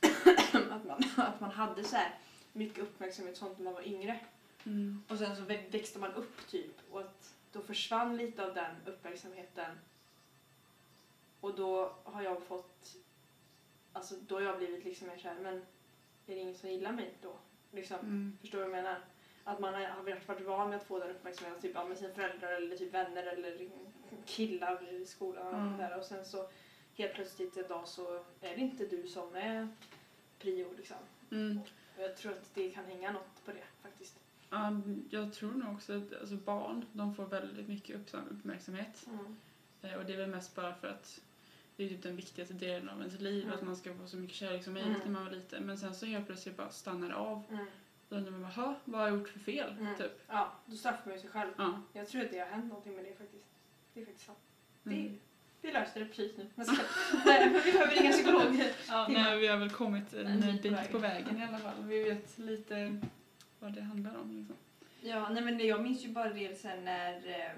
[CLEARS THROAT] att, man, att man hade så här mycket uppmärksamhet sånt när man var yngre. Mm. Och sen så vä- växte man upp typ och att då försvann lite av den uppmärksamheten. Och då har jag fått, alltså då har jag blivit liksom mer såhär, men är det ingen som gillar mig då? Liksom, Mm. förstår du vad jag menar? Att man har varit varit van med att få den uppmärksamheten typ, med sina föräldrar eller typ vänner eller killar i skolan och, Mm. där. och sen så helt plötsligt en dag så är det inte du som är prio liksom. Mm. Och jag tror att det kan hänga något på det faktiskt. Ja, jag tror nog också att alltså barn de får väldigt mycket uppmärksamhet. Mm. Eh, och det är väl mest bara för att det är typ den viktigaste delen av ens liv, Mm. att man ska få så mycket kärlek som möjligt Mm. när man var liten. Men sen så helt plötsligt bara stannar det av. Mm. Då undrar man bara, "Ha, vad har jag gjort för fel? Mm. Typ. Ja, då straffar man ju sig själv. Ja. Jag tror att det har hänt någonting med det faktiskt. Det är faktiskt sant. Mm. Det, vi löste det precis nu. Men [LAUGHS] ska- Nej, vi behöver inga psykologer. Ja, nej, vi har väl kommit en, En bit på vägen. på vägen i alla fall. Vi vet lite vad det handlar om. Liksom. Ja, nej men det, jag minns ju bara det sen när, eh,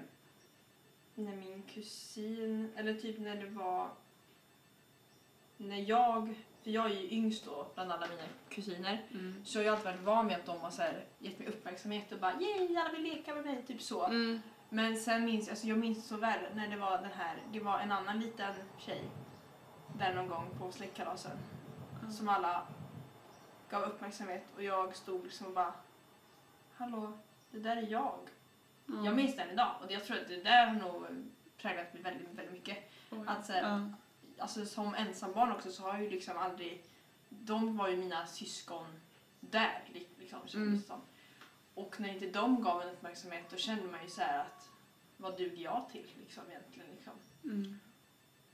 när min kusin, eller typ när det var när jag, för jag är ju yngst då bland alla mina kusiner, Mm. så har jag alltid varit van med att de har så här, gett mig uppmärksamhet och bara yay, alla vill leka med mig, typ så. Mm. Men sen minns alltså jag minns så väl när det var den här, det var en annan liten tjej där någon gång på släktkalasen Ja. som alla gav uppmärksamhet och jag stod liksom och bara Hallå, det där är jag. Ja. Jag minns den idag och jag tror att det där har nog präglat mig väldigt, väldigt mycket. Oj. att så här-. Alltså som ensambarn också så har jag ju liksom aldrig, de var ju mina syskon där li- liksom. kändes Mm. det som. Och när inte de gav en uppmärksamhet då kände man ju så här att vad duger jag till liksom egentligen liksom. Mm.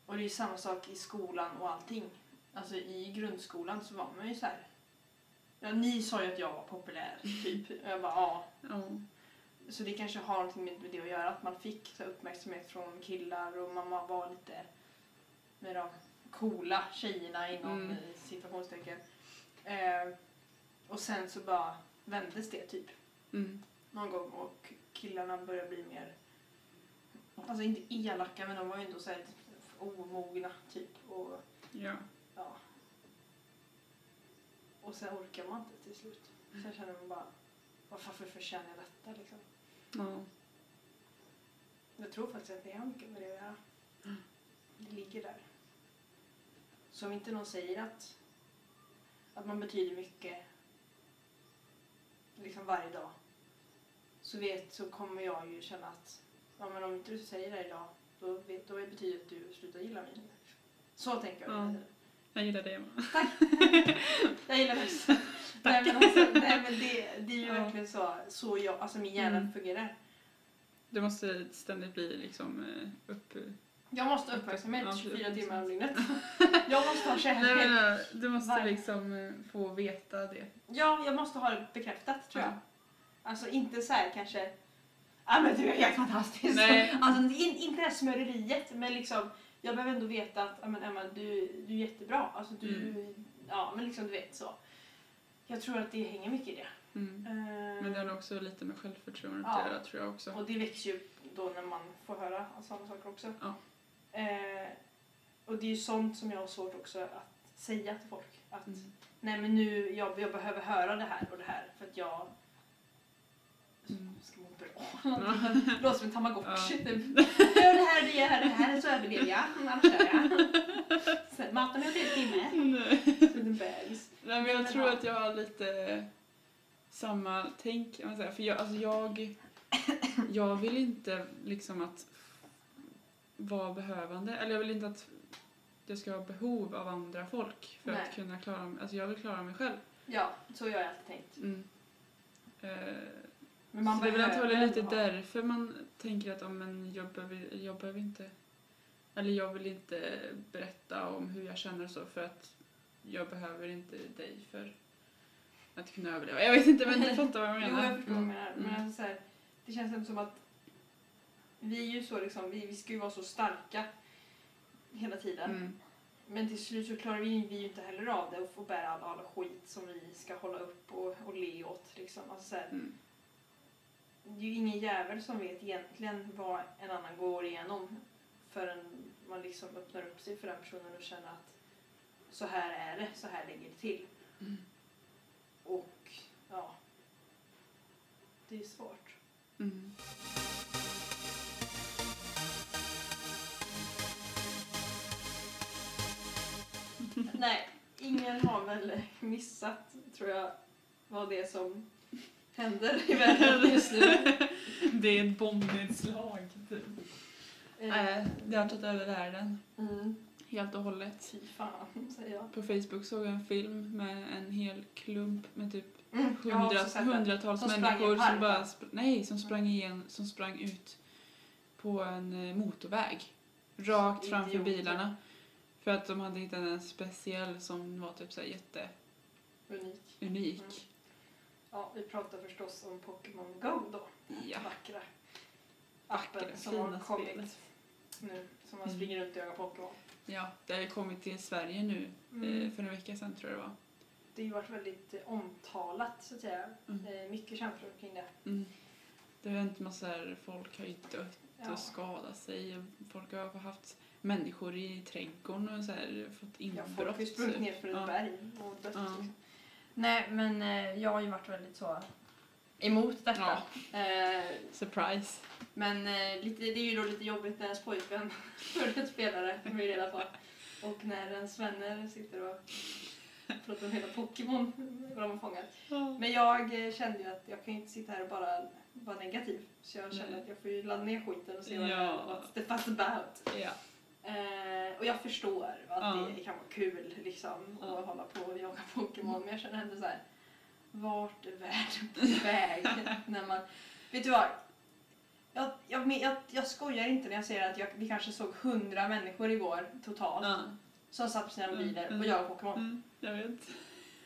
Och det är ju samma sak i skolan och allting. Alltså i grundskolan så var man ju så här. Ja, ni sa ju att jag var populär, typ. Jag bara, ja. Ja. Så det kanske har någonting med det att göra, att man fick så uppmärksamhet från killar och man var- lite med de coola tjejerna inom Mm. situationstecken. Eh, och sen så bara vändes det typ Mm. någon gång och killarna började bli mer, alltså inte elaka men de var ju ändå så här omogna typ. Och, ja. Och sen orkar man inte till slut. Sen känner man bara, varför förtjänar jag detta liksom? Ja. Jag tror faktiskt att det har mycket med det att göra. Det ligger där. Så om inte någon säger att, att man betyder mycket liksom varje dag så, vet, så kommer jag ju känna att ja, men om inte du säger det idag då, vet, då betyder det att du slutar gilla mig. Så tänker jag. Ja. Jag gillar det med. [LAUGHS] Jag gillar det också. nej, men alltså, nej men det, det är ju Ja. verkligen så, så jag, alltså min hjärna Mm. fungerar. Det måste ständigt bli liksom eh, upp... Jag måste uppmärksamhet Ja, 24 precis. timmar om dygnet. [LAUGHS] Jag måste ha kärlek. Nej, men, eh, du måste Varje- liksom eh, få veta det. Ja, jag måste ha det bekräftat tror jag. Ja. Alltså inte så här kanske Ja men du är helt fantastisk. Nej. Alltså in, inte det här smöreriet men liksom jag behöver ändå veta att ja, men Emma du, du är jättebra. Alltså du, Mm. ja men liksom du vet så. Jag tror att det hänger mycket i det. Mm. Eh, Men det har också lite med självförtroendet Ja. att göra tror jag också. Och det växer ju då när man får höra sådana saker också. Ja. Eh, och det är ju sånt som jag har svårt också att säga till folk. Att Mm. nej men nu, jag, jag behöver höra det här och det här för att jag Mm. ska må bra. Det låter som en tamagotchi. Ja. Typ. Gör det här, det här, det här så överlever jag. Annars dör jag. Sen matar mig en timme. Som en bebis. Nej, men jag tror att jag har lite samma tänk. man. För jag, alltså jag, jag vill inte liksom att vara behövande. Eller jag vill inte att jag ska ha behov av andra folk för Nej. att kunna klara mig. Alltså jag vill klara mig själv. Ja, så har jag alltid tänkt. Mm. Eh, Men man så det är väl antagligen lite ha- därför man tänker att om en jag, behöver, jag behöver inte eller jag vill inte berätta om hur jag känner och så för att jag behöver inte dig för att kunna överleva. Jag vet inte men du [LAUGHS] fattar vad jag Jo, menar. jag förstår vad du menar. Men Mm. alltså, så här, det känns ändå som att vi är ju så liksom, vi, vi ska ju vara så starka hela tiden. Mm. Men till slut så klarar vi, vi ju inte heller av det och får bära all, all skit som vi ska hålla upp och, och le åt. Liksom. Alltså, så här, Mm. Det är ju ingen jävel som vet egentligen vad en annan går igenom förrän man liksom öppnar upp sig för den personen och känner att så här är det, så här ligger det till. Mm. Och ja, det är svårt. Mm. Nej, ingen har väl missat, tror jag, vad det är som händer i världen just nu. [LAUGHS] Det är ett bombnedslag. Typ. Nej, det har tagit över världen. Mm, Helt och hållet. fy fan, säger jag. På Facebook såg jag en film med en hel klump med typ Mm, jag har hundra, också sett det. hundratals Som människor som bara nej, som sprang igen, som sprang ut på en eh, motorväg. Rakt framför Idioter. bilarna. För att de hade hittat en speciell som var typ så här Unik. jätteunik. Mm. Ja, vi pratar förstås om Pokémon Go då. Ja. Vackra appen som har kommit spelet. nu. Som man Mm. springer runt och jagar Pokémon. Ja, det har ju kommit till Sverige nu Mm. eh, för en vecka sedan tror jag det var. Det har ju varit väldigt eh, omtalat så att säga. Mm. Eh, mycket känslor kring det. Mm. Det har hänt massor, folk har ju dött Ja. och skadat sig. Folk har haft människor i trädgården och så här, fått Ja, inbrott. folk har ju sprungit ner för ett Ja. berg och dött. Ja. Liksom. Nej, men eh, jag har ju varit väldigt så emot detta. Eh, Surprise. men eh, lite, det är ju då lite jobbigt när ens pojkvän börjar spela det, får vi reda på. Och när ens vänner sitter och pratar om hela Pokémon, vad de har fångat. Men jag eh, kände ju att jag kan ju inte sitta här och bara vara negativ. Så jag kände Nej. att jag får ju ladda ner skiten och se vad Ja. what's the fuss about. Ja. Eh, och jag förstår att Ja. det kan vara kul liksom att hålla på och jaga Pokémon men jag känner ändå så här. Vart är världen på väg? [LAUGHS] när man, vet du vad? Jag, jag, jag, jag skojar inte när jag säger att jag, vi kanske såg hundra människor igår totalt Ja. som satt på sina mobiler mm. och jagade Pokémon. Mm, jag vet.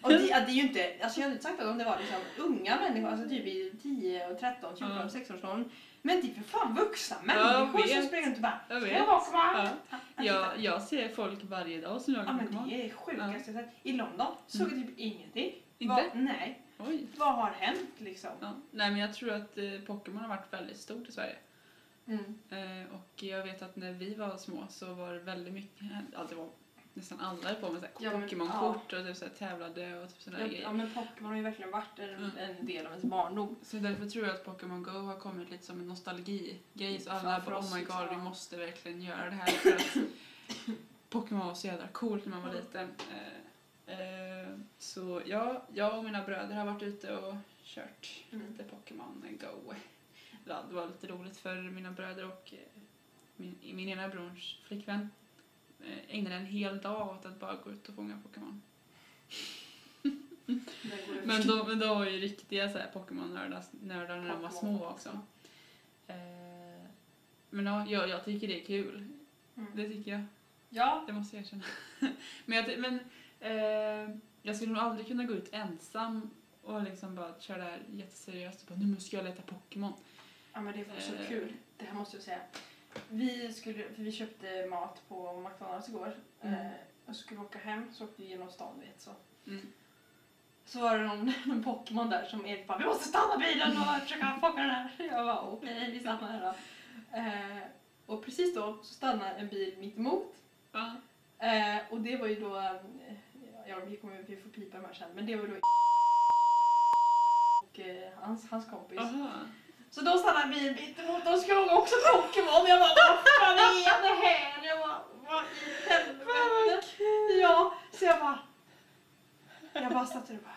Och det, det är ju inte, alltså jag hade inte sagt att om det var liksom unga människor, alltså typ i 10, och 13, 14, Ja. 16-årsåldern. Men det är för fan vuxna människor som springer runt och bara Jag "Ska vet. jag Pokémon?" Ja. Jag, jag ser folk varje dag som Ja jagar men Pokémon. det är sjukaste sett. I London såg jag typ ingenting. Inte? Vad, nej. Oj. Vad har hänt liksom? Ja. Nej men jag tror att eh, Pokémon har varit väldigt stort i Sverige. Mm. Eh, och jag vet att när vi var små så var det väldigt mycket, ja det var nästan alla på med här Ja, Pokémon-kort och typ så här tävlade och typ sådana Ja, grejer. ja men Pokémon har ju verkligen varit en, Mm. en del av ens barndom. Så därför tror jag att Pokémon Go har kommit lite som en nostalgi-grej. Så alla bara oh my liksom, god, vi ja. måste verkligen göra det här för att [LAUGHS] Pokémon var så jävla coolt när man var Mm. liten. Eh, eh, så ja, jag och mina bröder har varit ute och kört Mm. lite Pokémon Go. Det var lite roligt för mina bröder och eh, min, min ena brors flickvän ägnade en hel dag åt att bara gå ut och fånga Pokémon. Men de, de var ju riktiga Pokémon-nördar nördar när de var små också. Eh, men ja, jag, tycker det är kul. Mm. Det tycker jag. Ja, Det måste jag erkänna. [LAUGHS] men jag, men eh, jag skulle nog aldrig kunna gå ut ensam och liksom bara köra det här jätteseriöst och bara nu måste jag leta Pokémon. ja men det var så Eh. kul. Det här måste jag säga. Vi, skulle, för vi köpte mat på McDonalds igår. Mm. Eh, och skulle åka hem så åkte vi genom stan vet så. Mm. Så var det någon, [LAUGHS] någon Pokémon där som Erik bara vi måste stanna bilen och försöka fånga den här. Jag bara okej vi stannar här då. Eh, och precis då så stannar en bil mitt emot. Ja. Eh, och det var ju då, eh, ja vi kommer vi får pipa de här sen, men det var då och eh, hans, hans kompis. Aha. Så då stannade mitt emot, de skulle också Pokémon. Jag bara vad fan är det här? Jag bara vad i helvete? Ja, så jag bara, jag bara satt där och bara.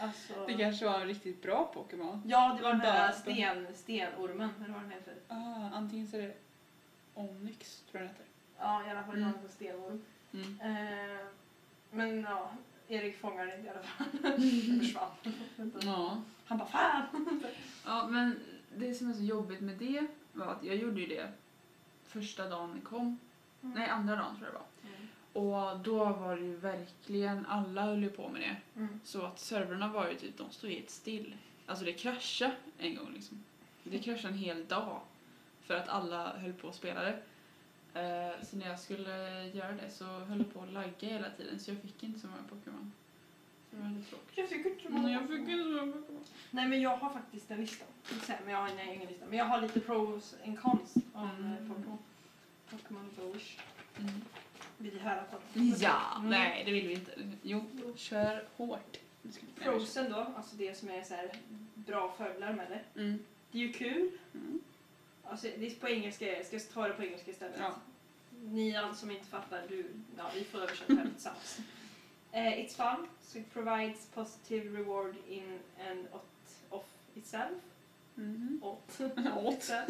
Alltså, Det kanske var en riktigt bra Pokémon. ja det var den här Bara- sten, stenormen, eller vad den heter. Ah, antingen så är det Onyx, tror jag den heter. Ja i alla fall Mm. en stenorm. Mm. Eh, men ja, Erik fångade inte i alla fall. [LAUGHS] Det försvann. Ja. Han bara fan! Ja, men det som är så jobbigt med det var att jag gjorde ju det första dagen det kom. Mm. Nej, andra dagen tror jag det var. Och då var det ju verkligen, alla höll ju på med det. Mm. Så att servrarna var ju typ, de stod helt still. Alltså det kraschade en gång liksom. Det kraschade en hel dag. För att alla höll på att spela det. Eh, så när jag skulle göra det så höll det på att lagga hela tiden så jag fick inte så många Pokémon. Så det var lite tråkigt. Jag fick inte så många jag fick Pokémon. inte så många Pokémon. Nej men jag har faktiskt en lista. Men jag har nej, ingen lista. Men jag har lite pros and cons om Mm. mm. Pokémon. Pokémon Go-ish. Mm. Vill du höra på? Ja, Mm. nej det vill vi inte. Jo, kör hårt. Prosen då, alltså det som är så bra fördelar med det. Mm. Det är ju kul. Mm. Alltså, det är på engelska, jag ska ta det på engelska istället. Ja. Nian som inte fattar, du, ja, vi får översätta här tillsammans. Uh, it's fun, so it provides positive reward in and of itself. Mhm. [LAUGHS] Åt. Åt. itself.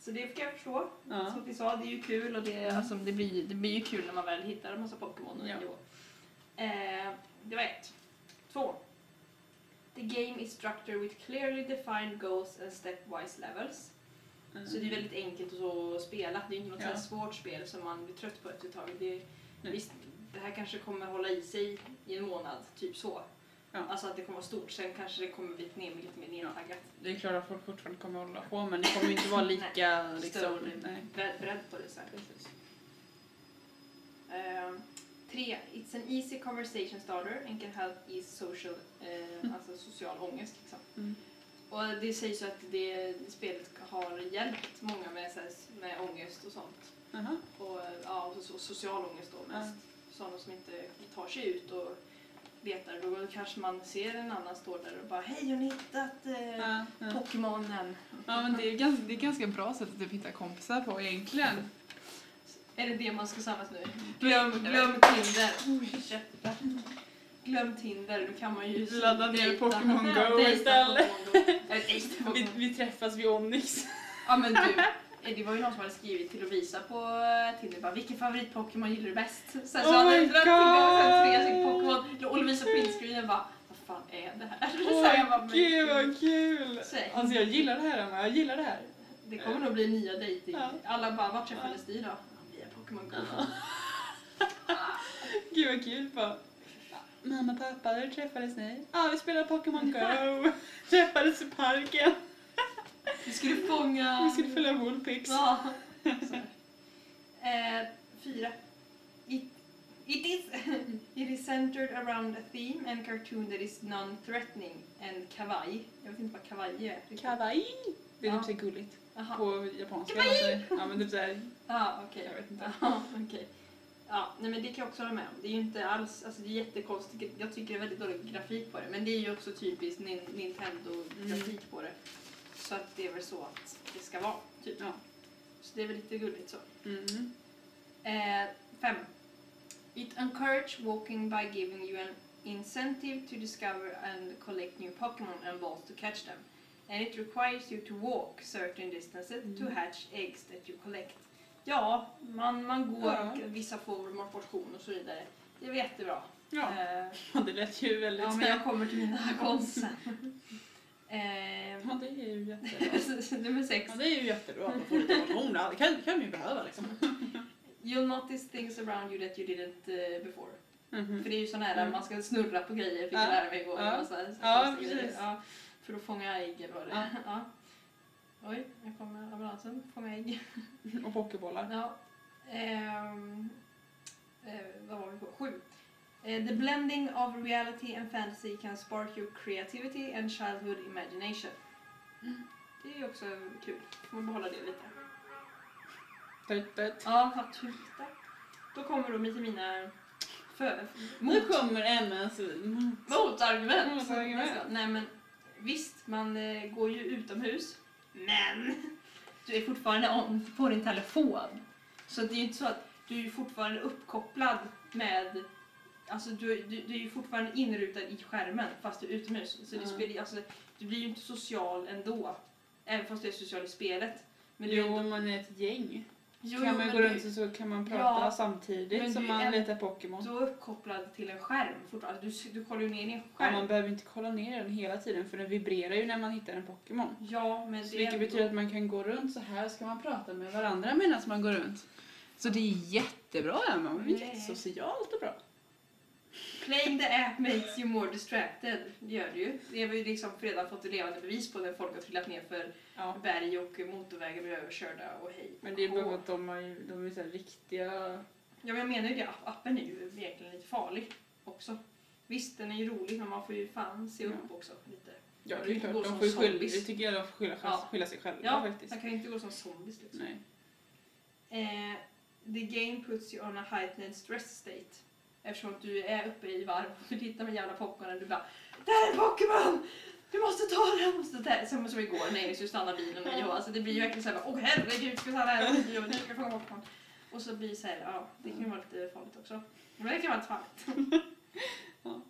Så det kan jag förstå. Ja. Som vi sa, det är ju kul och det, alltså, det, blir, det blir ju kul när man väl hittar en massa Pokémon. och Ja. nivå. Eh, det var ett. Två. The game is structured with clearly defined goals and stepwise levels. Mm. Så det är väldigt enkelt att så spela. Det är inte något Ja. svårt spel som man blir trött på efter ett tag. Det, Nej. visst, det här kanske kommer hålla i sig i en månad, typ så. Ja. Alltså att det kommer vara stort. Sen kanske det kommer bli ner, lite mer nedtaggat. Det är klart att folk fortfarande kommer att hålla på men det kommer inte vara [LAUGHS] lika liksom... Större. Nej. Beredd på det. Så här. Ehm, tre. It's an easy conversation starter and can help ease social, eh, alltså social ångest. Liksom. Mm. Och det sägs ju att det spelet har hjälpt många med, så här, med ångest och sånt. Jaha. Och, eh, ja, och social ångest då mest. Sådana som inte tar sig ut och letar. Då kanske man ser en annan stå där och bara Hej, har ni hittat eh, Ja, ja. Pokémonen? ja men det är, ganska, det är ganska bra sätt att typ hitta kompisar på egentligen. Är det det man ska samlas nu? Glöm, glöm Tinder. Jävlar. Glöm Tinder, då kan man ju Ladda ner Pokémon Go istället. [LAUGHS] Dejta Vi, vi träffas vid Onyx. Ja men du, eh, det var ju någon som hade skrivit till Lovisa på eh, Tinder bara vilken favorit-Pokémon gillar du bäst? Sen så Oh hade jag dragit tre stycken Pokémon och Lovisa printscreen bara vad fan är det här? [LAUGHS] Åh jag bara, gud vad kul! Så Alltså jag gillar det här Emma, jag gillar det här. Det kommer nog bli nya dejting. Ja. Alla bara vart träffades ni då? Ja, Via Pokémon Go. [LAUGHS] Gud vad kul bara. Mamma och pappa, där träffades ni? Ja, vi spelade Pokémon Go. [LAUGHS] träffades i parken. Vi skulle fånga... Vi skulle följa Woolpix. Ja. Så. Eh, fyra. It, it, is, [LAUGHS] it is centered around a theme and cartoon that is non-threatening and kawaii. Jag vet inte vad kawaii är. riktigt. Kawaii. Det är Ja. typ såhär gulligt. Jaha. På japanska. Kawaii! Alltså, ja men typ såhär. Ja, okej. Jag vet inte. Ja, okej. Ja, nej men det kan jag också hålla med om. Det är ju inte alls, alltså det är jättekonstigt. Jag tycker det är väldigt dålig grafik på det. Men det är ju också typiskt Nin- Nintendo-grafik på det. Så att det är väl så att det ska vara, typ. Ja. Så det är väl lite gulligt så. Mm. Eh, fem. It encourage walking by giving you an incentive to discover and collect new Pokémon and balls to catch them. And it requires you to walk certain distances to Mm. hatch eggs that you collect. Ja, man, man går, Ja. vissa får motion och så vidare. Det är väl jättebra. Ja. Eh, det lät ju väldigt... ja, men jag kommer till mina cons sen. [LAUGHS] Eh, Ja, det är ju jättebra. [LAUGHS] nummer sex. Ja, det är ju jättebra att man får lite motion. Det kan, kan man ju behöva liksom. [LAUGHS] You'll notice things around you that you didn't uh, before. Mhm. För det är ju sån här Mm. man ska snurra på grejer, fick Ja. jag lära mig igår. Ja. Och så här, så precis. Ja, för att fånga ägg eller vad det Ja. Oj, nu kommer ambulansen. Fånga ägg. Och pokébollar. Ja. Ehm, eh, vad var vi på? Sju. Eh, the blending of reality and fantasy can spark your creativity and childhood imagination. Det är ju också kul. Får man behålla det lite. Tut, tut. Ja, vad. Då kommer de till mina för, Nu kommer Emmas mot. Motargument! Motargument. Nej men visst, man eh, går ju utomhus. Men du är fortfarande on på din telefon. Så det är ju inte så att du är fortfarande uppkopplad med Alltså du, du, du är ju fortfarande inrutad i skärmen fast du är utomhus. Så du, Ja. spelar, alltså, du blir ju inte social ändå. Även fast du är social i spelet. Men du Jo, ändå, om man är ett gäng. Jo, kan man gå du- runt och så kan man prata Ja, samtidigt som man är- letar Pokémon. Du är uppkopplad till en skärm fortfarande. Alltså, du, du kollar ju ner i en Ja, skärm. man behöver inte kolla ner den hela tiden för den vibrerar ju när man hittar en Pokémon. Ja, men Så det är vilket ändå- betyder att man kan gå runt så här ska man prata med varandra medan man går runt. Så det är jättebra Emma, men Nej. jättesocialt och bra. Playing the app makes you more distracted. Det gör det ju. Det har vi liksom redan fått levande bevis på när folk har trillat ner för Ja. berg och motorvägar blir överkörda och hej. Men det är bara att de, har ju, de är så riktiga... Ja men jag menar ju det, App- appen är ju egentligen lite farlig också. Visst, den är ju rolig men man får ju fan se upp också lite. Ja, det är klart. De som får ju skylla, det tycker jag de får skylla, Ja. skylla sig själva Ja, faktiskt. man kan ju inte gå som zombies liksom. Nej. Eh, the game puts you on a heightened stress state. Eftersom du är uppe i varv och du tittar med jävla popcornen du bara Där är en Pokémon! Du måste ta den! Måste ta. Som, som igår när jag skulle stanna bilen och jag, alltså det blir ju verkligen såhär åh herregud ska stanna här och jag ska fånga Pokémon. Och så blir det såhär, ja det kan ju vara lite farligt också. Men det kan vara lite farligt. [LAUGHS] Ja.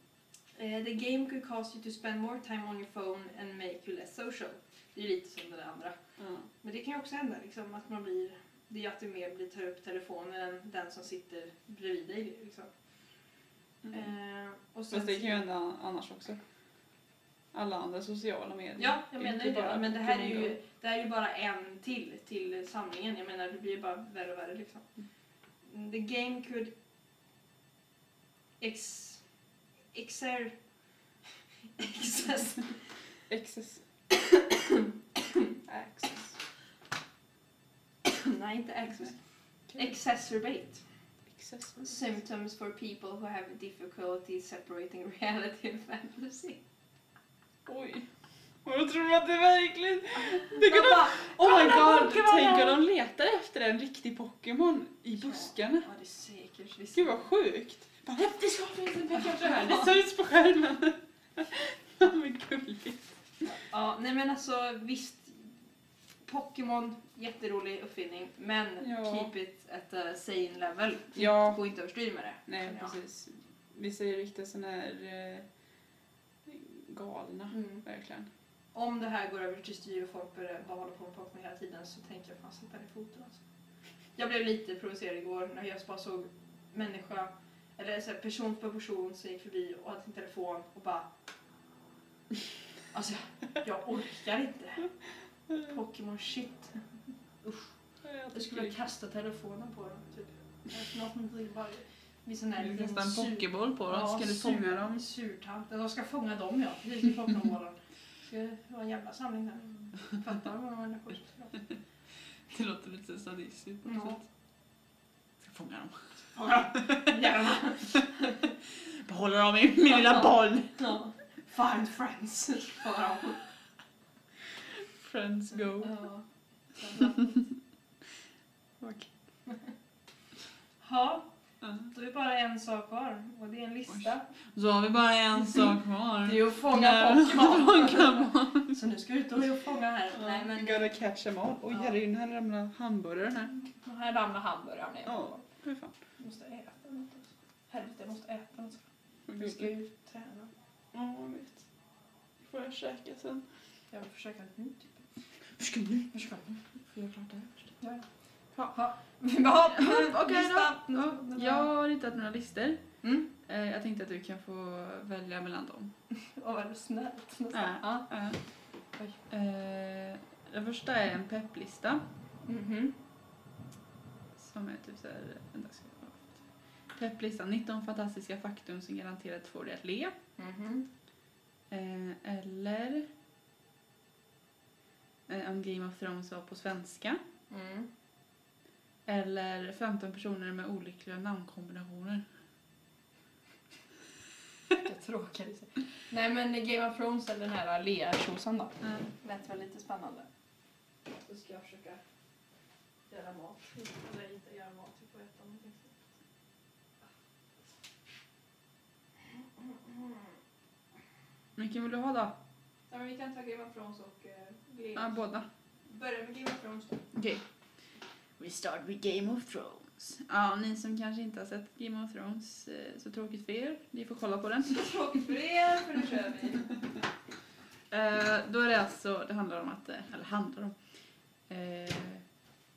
Eh, the game could cause you to spend more time on your phone and make you less social. Det är ju lite som det där andra. Ja. Men det kan ju också hända liksom, att man blir, det är att du mer blir tar upp telefonen än den som sitter bredvid dig. Liksom. Mm. Eh, och sen, Fast det kan ju hända annars också. Alla andra sociala medier. Ja, jag menar ju det. bara Men det här är ju, det här är ju bara en till till samlingen. Jag menar, det blir ju bara värre och värre liksom. Mm, The game could ex... Exer... [LAUGHS] Excess... [COUGHS] Access. Access. [COUGHS] Nej, inte access. Exacerbate. Access. Symptoms for people who have difficulty separating [LAUGHS] reality and fantasy. Oj. Jag tror att det verkligen... Det kan de... bara, Oh my god, tänk om de letar efter en riktig Pokémon i buskarna. Ja, det är säkert. Visst. Gud vad sjukt. Bara, Det ska finnas en Pikachu Det här. syns på skärmen. [LAUGHS] Ja men gulligt. Ja, nej men alltså visst. Pokémon, jätterolig uppfinning. Men Ja. keep it at a sane level. Ja. Gå inte överstyr med det. Nej Ja. precis. Vissa är riktigt såna här eh, galna. Mm. Verkligen. Om det här går över till styr och folk börjar bara hålla på med Pokémon hela tiden så tänker jag fan sätta ner foten alltså. Jag blev lite provocerad igår när jag bara såg människa, eller så här, person för person som gick förbi och hade sin telefon och bara Alltså jag orkar inte. Pokémon shit. Jag skulle vilja kasta telefonen på dem typ. Vid sån här Du kastar en sur- pokéboll på dem, Ja, ska du sur- fånga dem? Surtant. De ska fånga dem ja. Precis i Pokémonbollen. Ska det vara en jävla samling där. Fattar vad människor ska Det låter lite sadistiskt på något Ja. sätt. Ska fånga dem. Fånga dem. Jävlar. Behålla dem i min lilla boll. Ja. Find friends. Friends go. Ja. [LAUGHS] Okej. [LAUGHS] Ja, Ja. då är det bara en sak kvar och det är en lista. Så har vi bara en [LAUGHS] sak kvar. Det är att fånga Pokémon. Så nu ska vi ut och fånga här. Nej men, We gotta catch them all. Oj Ja. herregud, den här ramlade hamburgaren här. de här ramlar hamburgaren ner. Ja, hur fan. Jag måste äta något. Helvete, jag måste äta något. Vi ska ju träna. Ja, jag vet. Får jag käka sen? Jag vill försöka nu typ. Ska du? Försöka nu. Får jag klart det? Ja. Ja. Ja. [LAUGHS] Okej då. [LAUGHS] Ja, jag har hittat några listor. Mm. Eh, Jag tänkte att du kan få välja mellan dem. [LAUGHS] Åh, vad snällt. Ja. Ja. Eh, Den första är en pepplista. Mhm. Som är typ såhär... Vänta, ska jag... Pepplistan, 19 fantastiska faktum som garanterat får dig att le. Mhm. Eh, eller... Eh, om Game of Thrones var på svenska. Mm. Eller 15 personer med olyckliga namnkombinationer. Vilka tråkiga. Nej men Game of Thrones eller den här Lea-tjosan då. Mm. Lät väl lite spännande. Så ska jag försöka göra mat. Eller inte göra mat, vi får äta någonting. Vilken vill du ha då? Ja, men vi kan ta Game of Thrones och uh, Game Ja, båda. Börja med Game of Thrones då. Okej. We start with Game of Thrones. Ja, ni som kanske inte har sett Game of Thrones, eh, så tråkigt för er. Ni får kolla på den. Tråkigt för er, för nu kör vi. [LAUGHS] Eh, då är det alltså, det handlar om att, eh, eller handlar om, eh,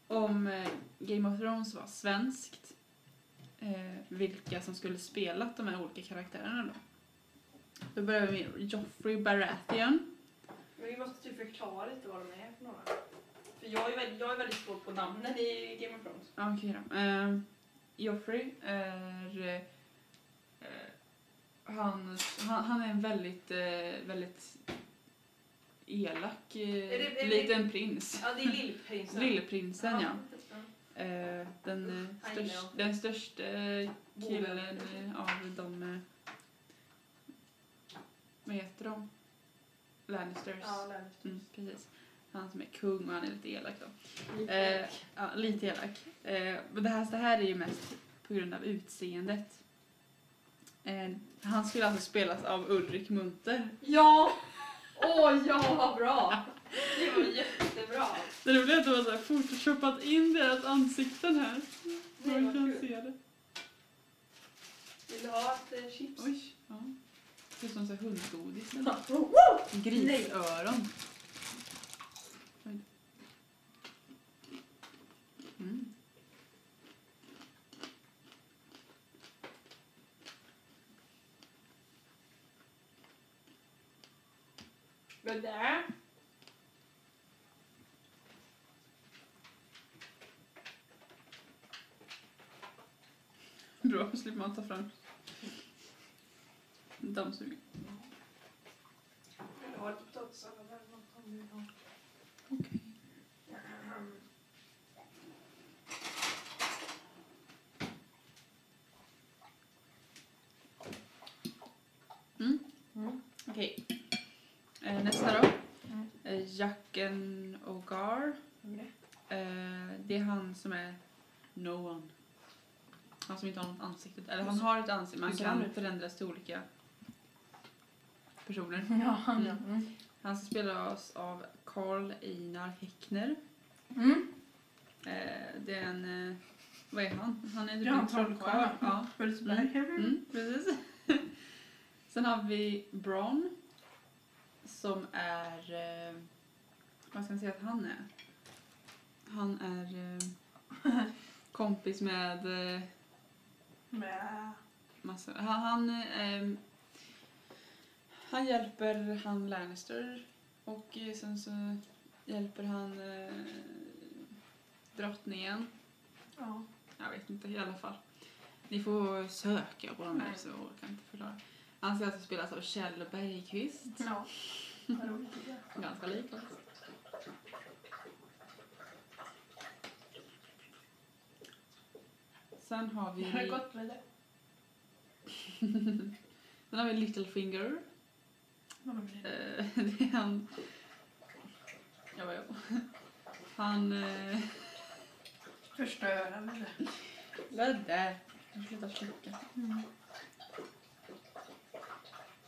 om eh, Game of Thrones var svenskt, eh, vilka som skulle spelat de här olika karaktärerna då. Då börjar vi med Joffrey Baratheon. Men vi måste typ förklara lite vad de är för några. För jag är, väldigt, jag är väldigt svår på namnen i Game of Thrones. Ja, Okej då. Uh, Joffrey är... eh, han, han, han är en väldigt, eh, väldigt elak uh, Är det- är det- liten prins. Ja, det är Lillprinsen. [LAUGHS] Lillprinsen, ja. Eh, den, eh, I störst, know. den största eh, killen eh, av de... eh, Vad heter de? Lannisters. Ja, Lannisters. Mm, precis. Han som är kung och han är lite elak då. Lite Eh, elak. ja, lite elak. Eh, men det här, det här är ju mest på grund av utseendet. Eh, han skulle alltså spelas av Ulrik Munter. Ja! Åh ja, vad bra! Det var jättebra. Det roliga är att de har så här photoshopat in deras ansikten här. Nej, Man kan kul. se det. Vill du ha ett eh, chips? Oj, ja. Det är som så här hundgodis. Grisöron. Oj. Mm. Men där. Bra, slipper man ta fram dammsugaren. Vill du ha lite potatissallad eller något om du vill ha? Okej. Mm. Mm. Okej. Eh, nästa då. Mm. Eh, Jacken Ogar. Är det? Eh, det är han som är no one. Han som inte har något ansikte. Eller han har ett ansikte men han kan förändras till olika personer. [LAUGHS] Ja, han. Mm. Mm. Han ska spelas av Karl Einar Häckner. Mm. Eh, det är en... Eh, vad är han? Han är typ Ja, en trollkarl. Ja. Hultsberg. Mm, precis. [LAUGHS] Sen har vi Bron. Som är... Eh, vad ska man säga att han är? Han är eh, [LAUGHS] kompis med... Eh, Med... massa, han, han, eh, han hjälper han Lannister. Och eh, sen så hjälper han eh, drottningen. Ja. Jag vet inte i alla fall. Ni får söka på Nej. så jag kan inte förklara. Han ska alltså spelas av Kjell Bergqvist. Ja. Ganska lik. Sen har vi... Har det gått med det? [LAUGHS] Sen har vi Littlefinger. Eh, [LAUGHS] det är han... Ja, ja. Han... Eh, Förstöra med det. Ludde! Jag slutar slicka. Mm.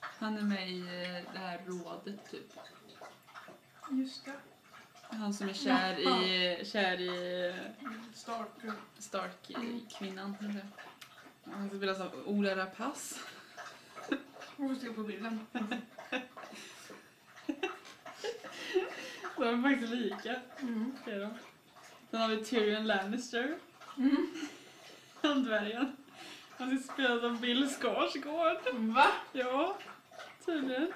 Han är med i eh, det här rådet typ. Just det. Han som är kär i, kär i eh, Stark. Stark-kvinnan. Han spelas av Ola Rapace. Hon se på bilden. De är faktiskt lika. Mm. är. Sen har vi Tyrion Lannister. Mm. Han dvärgen. Han ska spelas av Bill Skarsgård. Va? Ja, tydligen.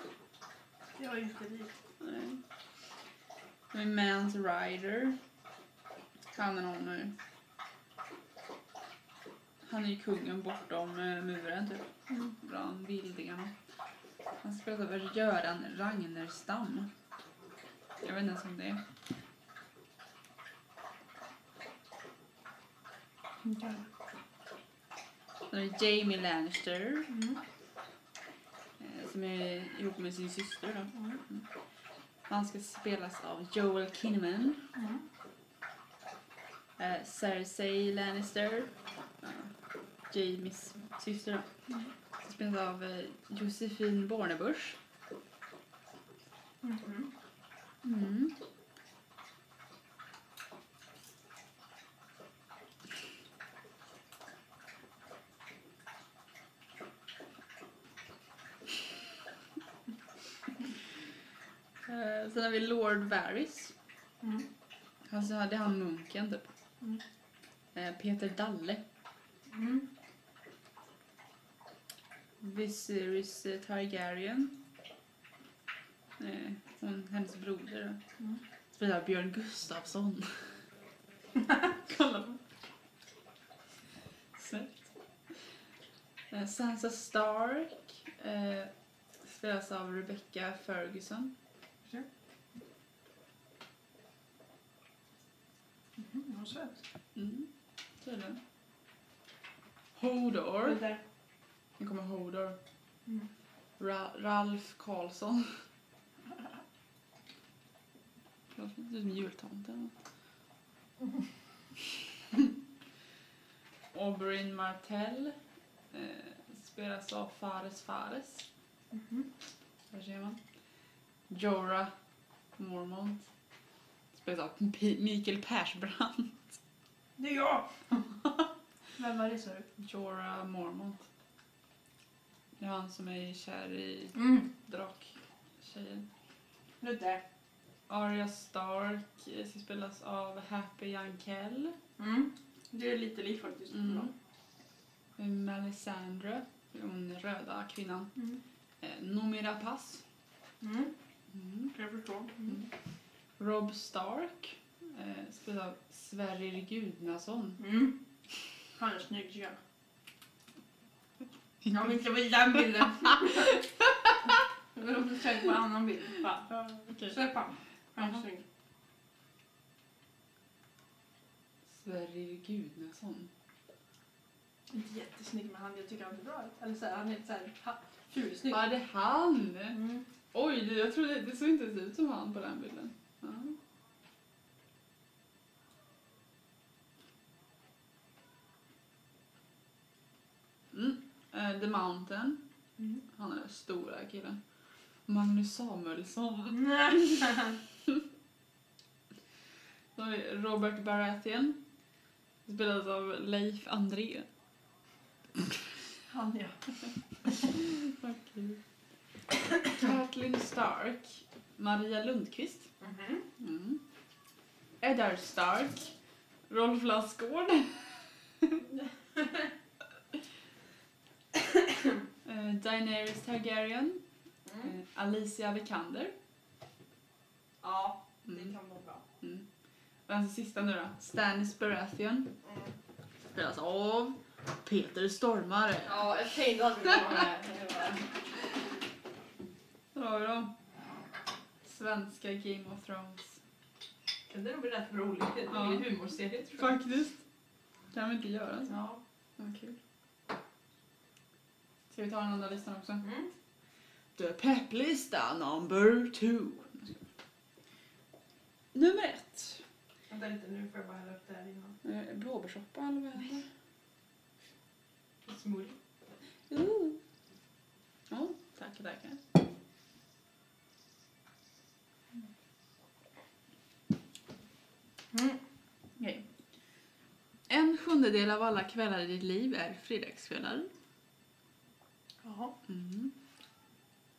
Det var inte likt. Nej. Vi Mans Rider. Han är någon... eh, Han är ju kungen bortom eh, muren typ. Mm. Bland vildingarna. Han spelas av Göran Ragnerstam. Jag vet inte ens om det är. Okay. Sen har vi Jamie Lannister. Mm. eh, Som är ihop med sin syster då. Mm. Han ska spelas av Joel Kinnaman. Mm. Eh, Cersei Lannister. Ja, Jamies syster då. Mm. Spelas av eh, Josefin Bornebusch. Mm. Eh, Sen har vi Lord Varys. Mm. Alltså, det är han munken typ. Mm. Eh, Peter Dalle. Mm. Viserys eh, Targaryen. Eh, hon, hennes broder. då. Mm. Spelar Björn Gustafsson. [LAUGHS] Kolla på. Snyggt. Eh, Sansa Stark eh, spelas av Rebecca Ferguson. Mm, vad söt. Mm, tydligen. Hodor. Nu kommer Hodor. Mm. Ra- Ralf Karlsson. Låter som en jultomte eller något. [LAUGHS] Oberyn Martell eh, spelas av Fares Fares. Mhm. Där ser man. Jorah Mormont spelas av P- Mikael Persbrandt. Det är jag! [LAUGHS] Vem var det sa du? Jorah Mormont. Det är han som är kär i Mm. draktjejen. Där. Arya Stark eh, ska spelas av Happy Jankell. Mm. Det är lite likt faktiskt. Mm. Melisandre, den röda kvinnan. Mm. Eh, Noomi Rapace. Mm. Mm. Jag förstår. Mm. Rob Stark eh, spelas av Sverrir Gudnason. Mm. Han är snygg tycker jag. Jag vill inte vara i den bilden. Jag vill söka på en annan bild. Ja, okej. Sök på är snygg. Sverrir Gudnason. Inte jättesnygg men han, jag tycker han ser bra ut. Eller så här, han är ha- fulsnygg. Var det han? Mm. Oj, det, jag trodde, det såg inte ens ut som han på den bilden. Ja. Mm. Eh, The Mountain. Mm. Han är den stora killen. Magnus Samuelsson. [LAUGHS] Robert Baratheon. Spelas av Leif André. Han ja. Kathleen Stark. Maria Lundqvist. Mhm. Mm. Eddard Stark. Rolf Lassgård. [LAUGHS] eh, Daenerys Targaryen. Mm. Eh, Alicia Vikander. Ja, det Mm. kan vara bra. Mm. Och den sista nu då. Stannis Baratheon. Mm. Spelas av Peter Stormare. Ja, jag tänkte att vi var med. Det Där har vi dem. Svenska Game of Thrones. Det nog bli rätt roligt. Det Ja. blir en humorserie tror jag. Faktiskt. Kan vi inte göra så? Ja. Ja, kul. Ska vi ta den andra listan också? Mm. The pepplista number two. Nummer ett. Vänta lite, nu får jag bara hälla upp det här innan. Eh, Blåbärssoppa eller vad heter Smoothie. det? Ooh. Ja, tackar, tackar. Mm. Okej. En sjundedel av alla kvällar i ditt liv är fredagskvällar. Jaha. Mm.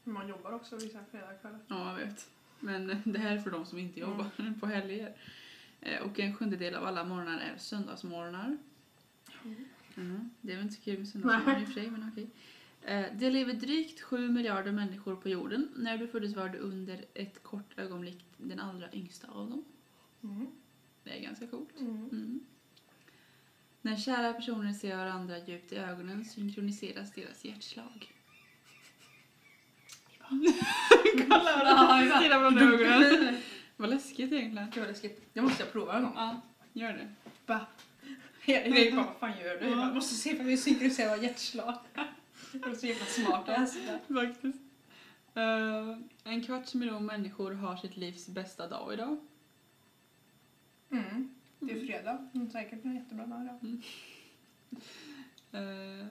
Man jobbar också vissa fredagskvällar. Ja, jag vet. Men [LAUGHS] det här är för de som inte jobbar [LAUGHS] på helger. Eh, Och en sjundedel av alla morgnar är söndagsmorgnar. Mm. Mm. Det är väl inte så kul med söndagsmorgnar i och för sig, men okej. Eh, Det lever drygt sju miljarder människor på jorden. När du föddes var du under ett kort ögonblick den allra yngsta av dem. Mm. Det är ganska coolt. Mm. När kära personer ser varandra djupt i ögonen synkroniseras deras hjärtslag. Kolla vad Ja, de ja. stirrar i ögonen. Vad läskigt egentligen. Det var läskigt. Det måste jag prova en gång. Ja, gör det. Erik bara, vad fan gör du? Ja. Jag bara, måste se för vi synkroniserar hjärtslag. Det var så jävla smart. Alltså. Faktiskt. Eh, en kvarts miljon människor har sitt livs bästa dag idag. Mm. Det är fredag. Mm, säkert en jättebra dag idag. [LAUGHS] Eh,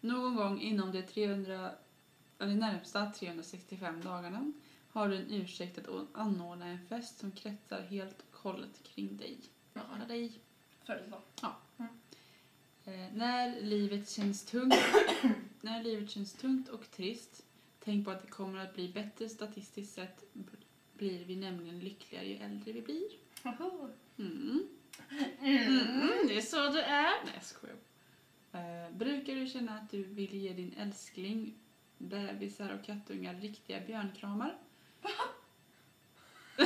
någon gång inom de 300, eller närmsta 365 dagarna har du en ursäkt att anordna en fest som kretsar helt och hållet kring dig. Bara dig. Födelsedag. Eh, när livet känns tungt [COUGHS] när livet känns tungt och trist tänk på att det kommer att bli bättre statistiskt sett blir vi nämligen lyckligare ju äldre vi blir. Mm. Mm, det är så det är. Nej, jag. Eh, brukar du känna att du vill ge din älskling, bebisar och kattungar riktiga björnkramar? [LAUGHS]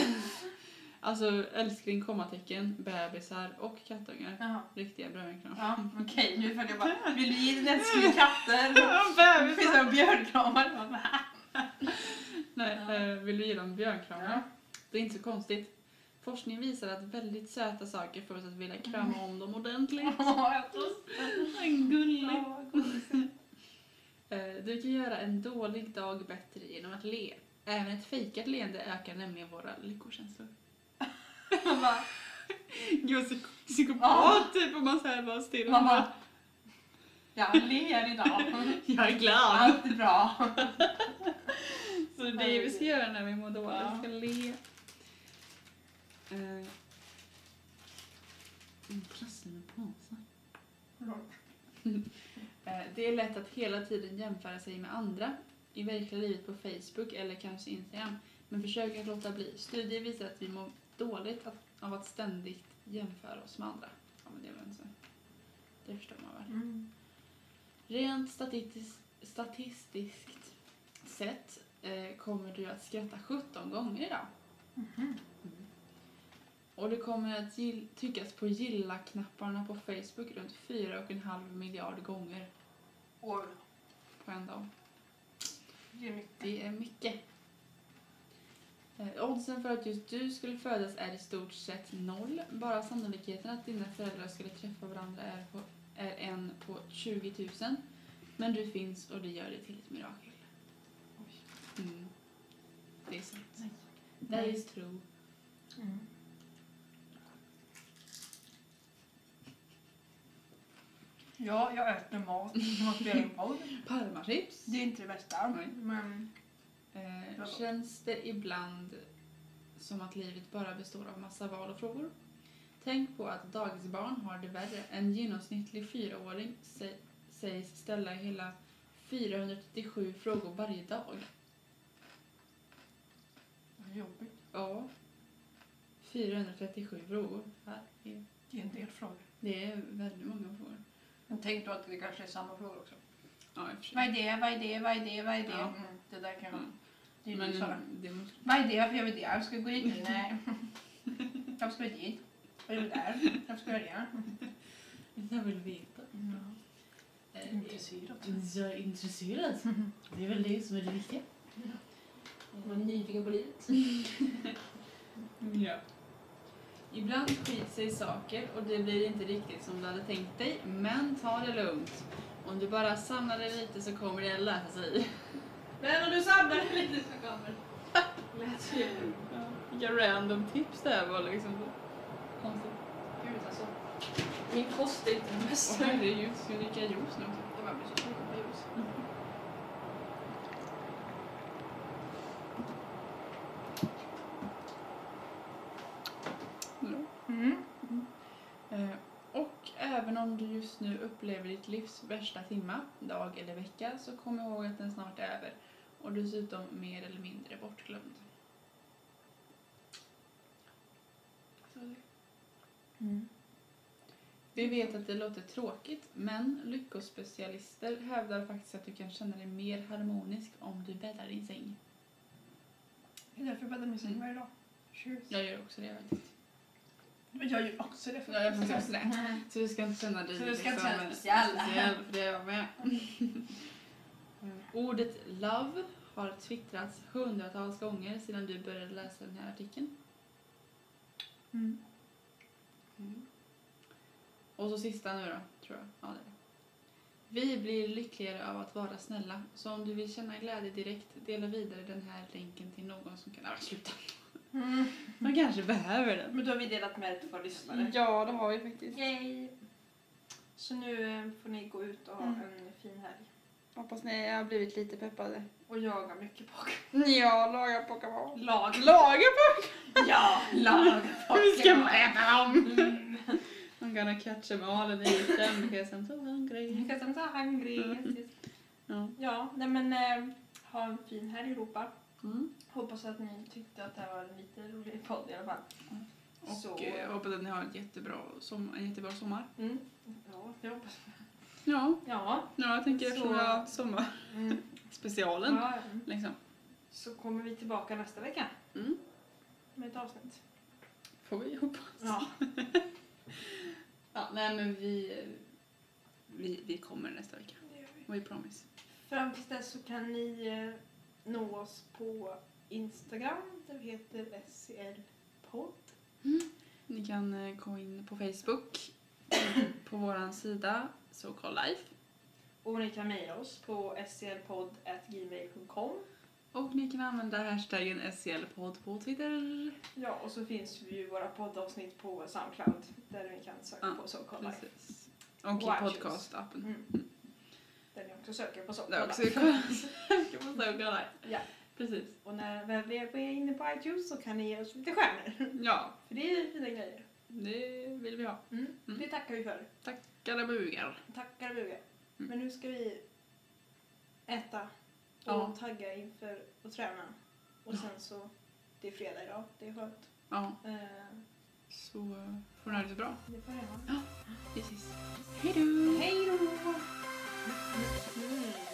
Alltså älskling, kommatecken, bebisar och kattungar. Jaha. Riktiga björnkramar. Ja, okej. Nu följer jag bara. [LAUGHS] Vill du ge din älskling katter? Finns en björnkramar. Nej, Ja. eh, vill du ge dem björnkramar? Ja. Det är inte så konstigt. Forskning visar att väldigt söta saker får oss att vilja krama om dem ordentligt. [LAUGHS] Gullig. Ja, gulligt. [LAUGHS] Eh, Du kan göra en dålig dag bättre genom att le. Även ett fejkat leende ökar nämligen våra lyckokänslor. Bara, Gud, psyk- psykopat typ om man såhär bara stirrar. man bara, jag ler idag. [LAUGHS] Jag är glad. Allt är bra. Så det är det vi ska göra när vi mår dåligt. Vi ska le. Eh. Mm, Prasslar med påsar. [LAUGHS] Eh, Det är lätt att hela tiden jämföra sig med andra i verkliga livet på Facebook eller kanske Instagram. Men försök att låta bli. Studier visar att vi mår dåligt att- av att ständigt jämföra oss med andra. Ja, men det är väl så. Det förstår man väl. Mm. Rent statistiskt, statistiskt sett eh, kommer du att skratta 17 gånger idag. Mhm. Och det kommer att tryckas på gilla-knapparna på Facebook runt 4,5 miljard gånger Oj, på en dag. det är mycket. Det är mycket. Eh, oddsen för att just du skulle födas är i stort sett noll. Bara sannolikheten att dina föräldrar skulle träffa varandra är, på, är en på 20 000. Men du finns och det gör dig till ett mirakel. Mm. Det är sant. That is true. Mm. Ja, jag äter mat. Jag spelar in podd. [LAUGHS] Parmachips. Det är inte det bästa. Nej. Men Eh, känns det ibland som att livet bara består av massa val och frågor? Tänk på att dagisbarn har det värre. En genomsnittlig fyraåring sä- sägs ställa hela 437 frågor varje dag. vad jobbigt. Ja. 437 frågor. Herregud. Det är en del frågor. Det är väldigt många frågor. Men tänk då att det kanske är samma frågor också. Ja. Vad är det? Vad är det? Vad är det? Vad är det? Ja. Mm, det där kan. Mm. Det är Men Men, Sara. det måste... Vad är det? Varför gör vi det? Jag ska gå dit. [LAUGHS] Nej. Jag ska dit. Vad gör vi där? Jag ska göra det. Jag vill veta. Eh, Intresserad. Är intresserad. Det är väl det som är det viktiga. Man är nyfiken på livet. [LAUGHS] Ja. Ibland skiter sig saker och det blir inte riktigt som du hade tänkt dig, men ta det lugnt. Om du bara samlar dig lite så kommer det att lösa sig. Men om du samlar dig lite så kommer Lät ju. Vilka random tips det här var liksom. Konstigt. Gud alltså. Min kost är inte den bästa. herregud, ska vi dricka juice nu också? Jag blir så sugen på ljus. Mm. Eh, Och även om du just nu upplever ditt livs värsta timma, dag eller vecka så kom ihåg att den snart är över och dessutom mer eller mindre bortglömd. Mm. Vi vet att det låter tråkigt, men lyckospecialister hävdar faktiskt att du kan känna dig mer harmonisk om du bäddar din säng. Det är därför jag bäddar min säng varje dag. Cheers. Jag gör också det faktiskt. Men jag gör också det. Ja, jag också det. Så du ska inte känna dig Så du ska inte liksom känna dig speciell. speciell, för det är jag med. [LAUGHS] Mm. Ordet love har twittrats hundratals gånger sedan du började läsa den här artikeln. Mm. Mm. Och så sista nu då, tror jag. Ja, det är det. Vi blir lyckligare av att vara snälla. Så om du vill känna glädje direkt, dela vidare den här länken till någon som kan... Ah, sluta! Mm. Man kanske behöver den. Men då har vi delat med det till våra lyssnare. Ja, det har vi faktiskt. Yay! Så nu eh, får ni gå ut och ha Mm. en fin helg. Hoppas ni har blivit lite peppade. Och jaga mycket Pokémon. Ja, laga Pokémon. Lag. Laga Pokémon! Ja, lag Hur ska Pokémon. äta dem? Mm. I'm gonna catch them all and eat them because I'm so hungry. Because I'm so hungry. Yes, yes. Ja. Ja, nej men eh, ha en fin helg Europa. Mm. Hoppas att ni tyckte att det här var en lite rolig podd i alla fall. Och Så- eh, jag hoppas att ni har ett jättebra som, en jättebra sommar. Mm. Ja, jag hoppas. Ja, Ja. ja jag tänker Så- eftersom vi har sommarspecialen. Mm. ja. Liksom. Så kommer vi tillbaka nästa vecka Mm. med ett avsnitt. Får vi hoppas. Ja. [LAUGHS] Ja, nej men vi, vi, vi kommer nästa vecka. We promise. Fram tills dess så kan ni eh, nå oss på Instagram. Det heter SCL-podd. Ni kan eh, gå in på Facebook på våran sida So Called Life. Och ni kan mejla oss på sclpodd.gmail.com. Och ni kan använda hashtaggen SCL-podd på Twitter. Ja, och så finns ju våra poddavsnitt på Soundcloud där ni kan söka Ja, på So Called Life. Och Och i podcast-appen. Mm. Där ni också söker på So Där Called också Life. kan man So Called Life. Ja. Precis. Och när väl vi är inne på iTunes så kan ni ge oss lite stjärnor. Ja, För det är fina grejer. det vill vi ha. Mm. Mm. Det tackar vi för. Tackar och bugar. Tackar och bugar. Mm. Men nu ska vi äta och Ja. tagga inför att träna. Och sen så, det är fredag idag, det är skönt. Ja, Eh, så eh, får ni ha det så bra. det får jag. Precis. Hej då! Hej då! Mm.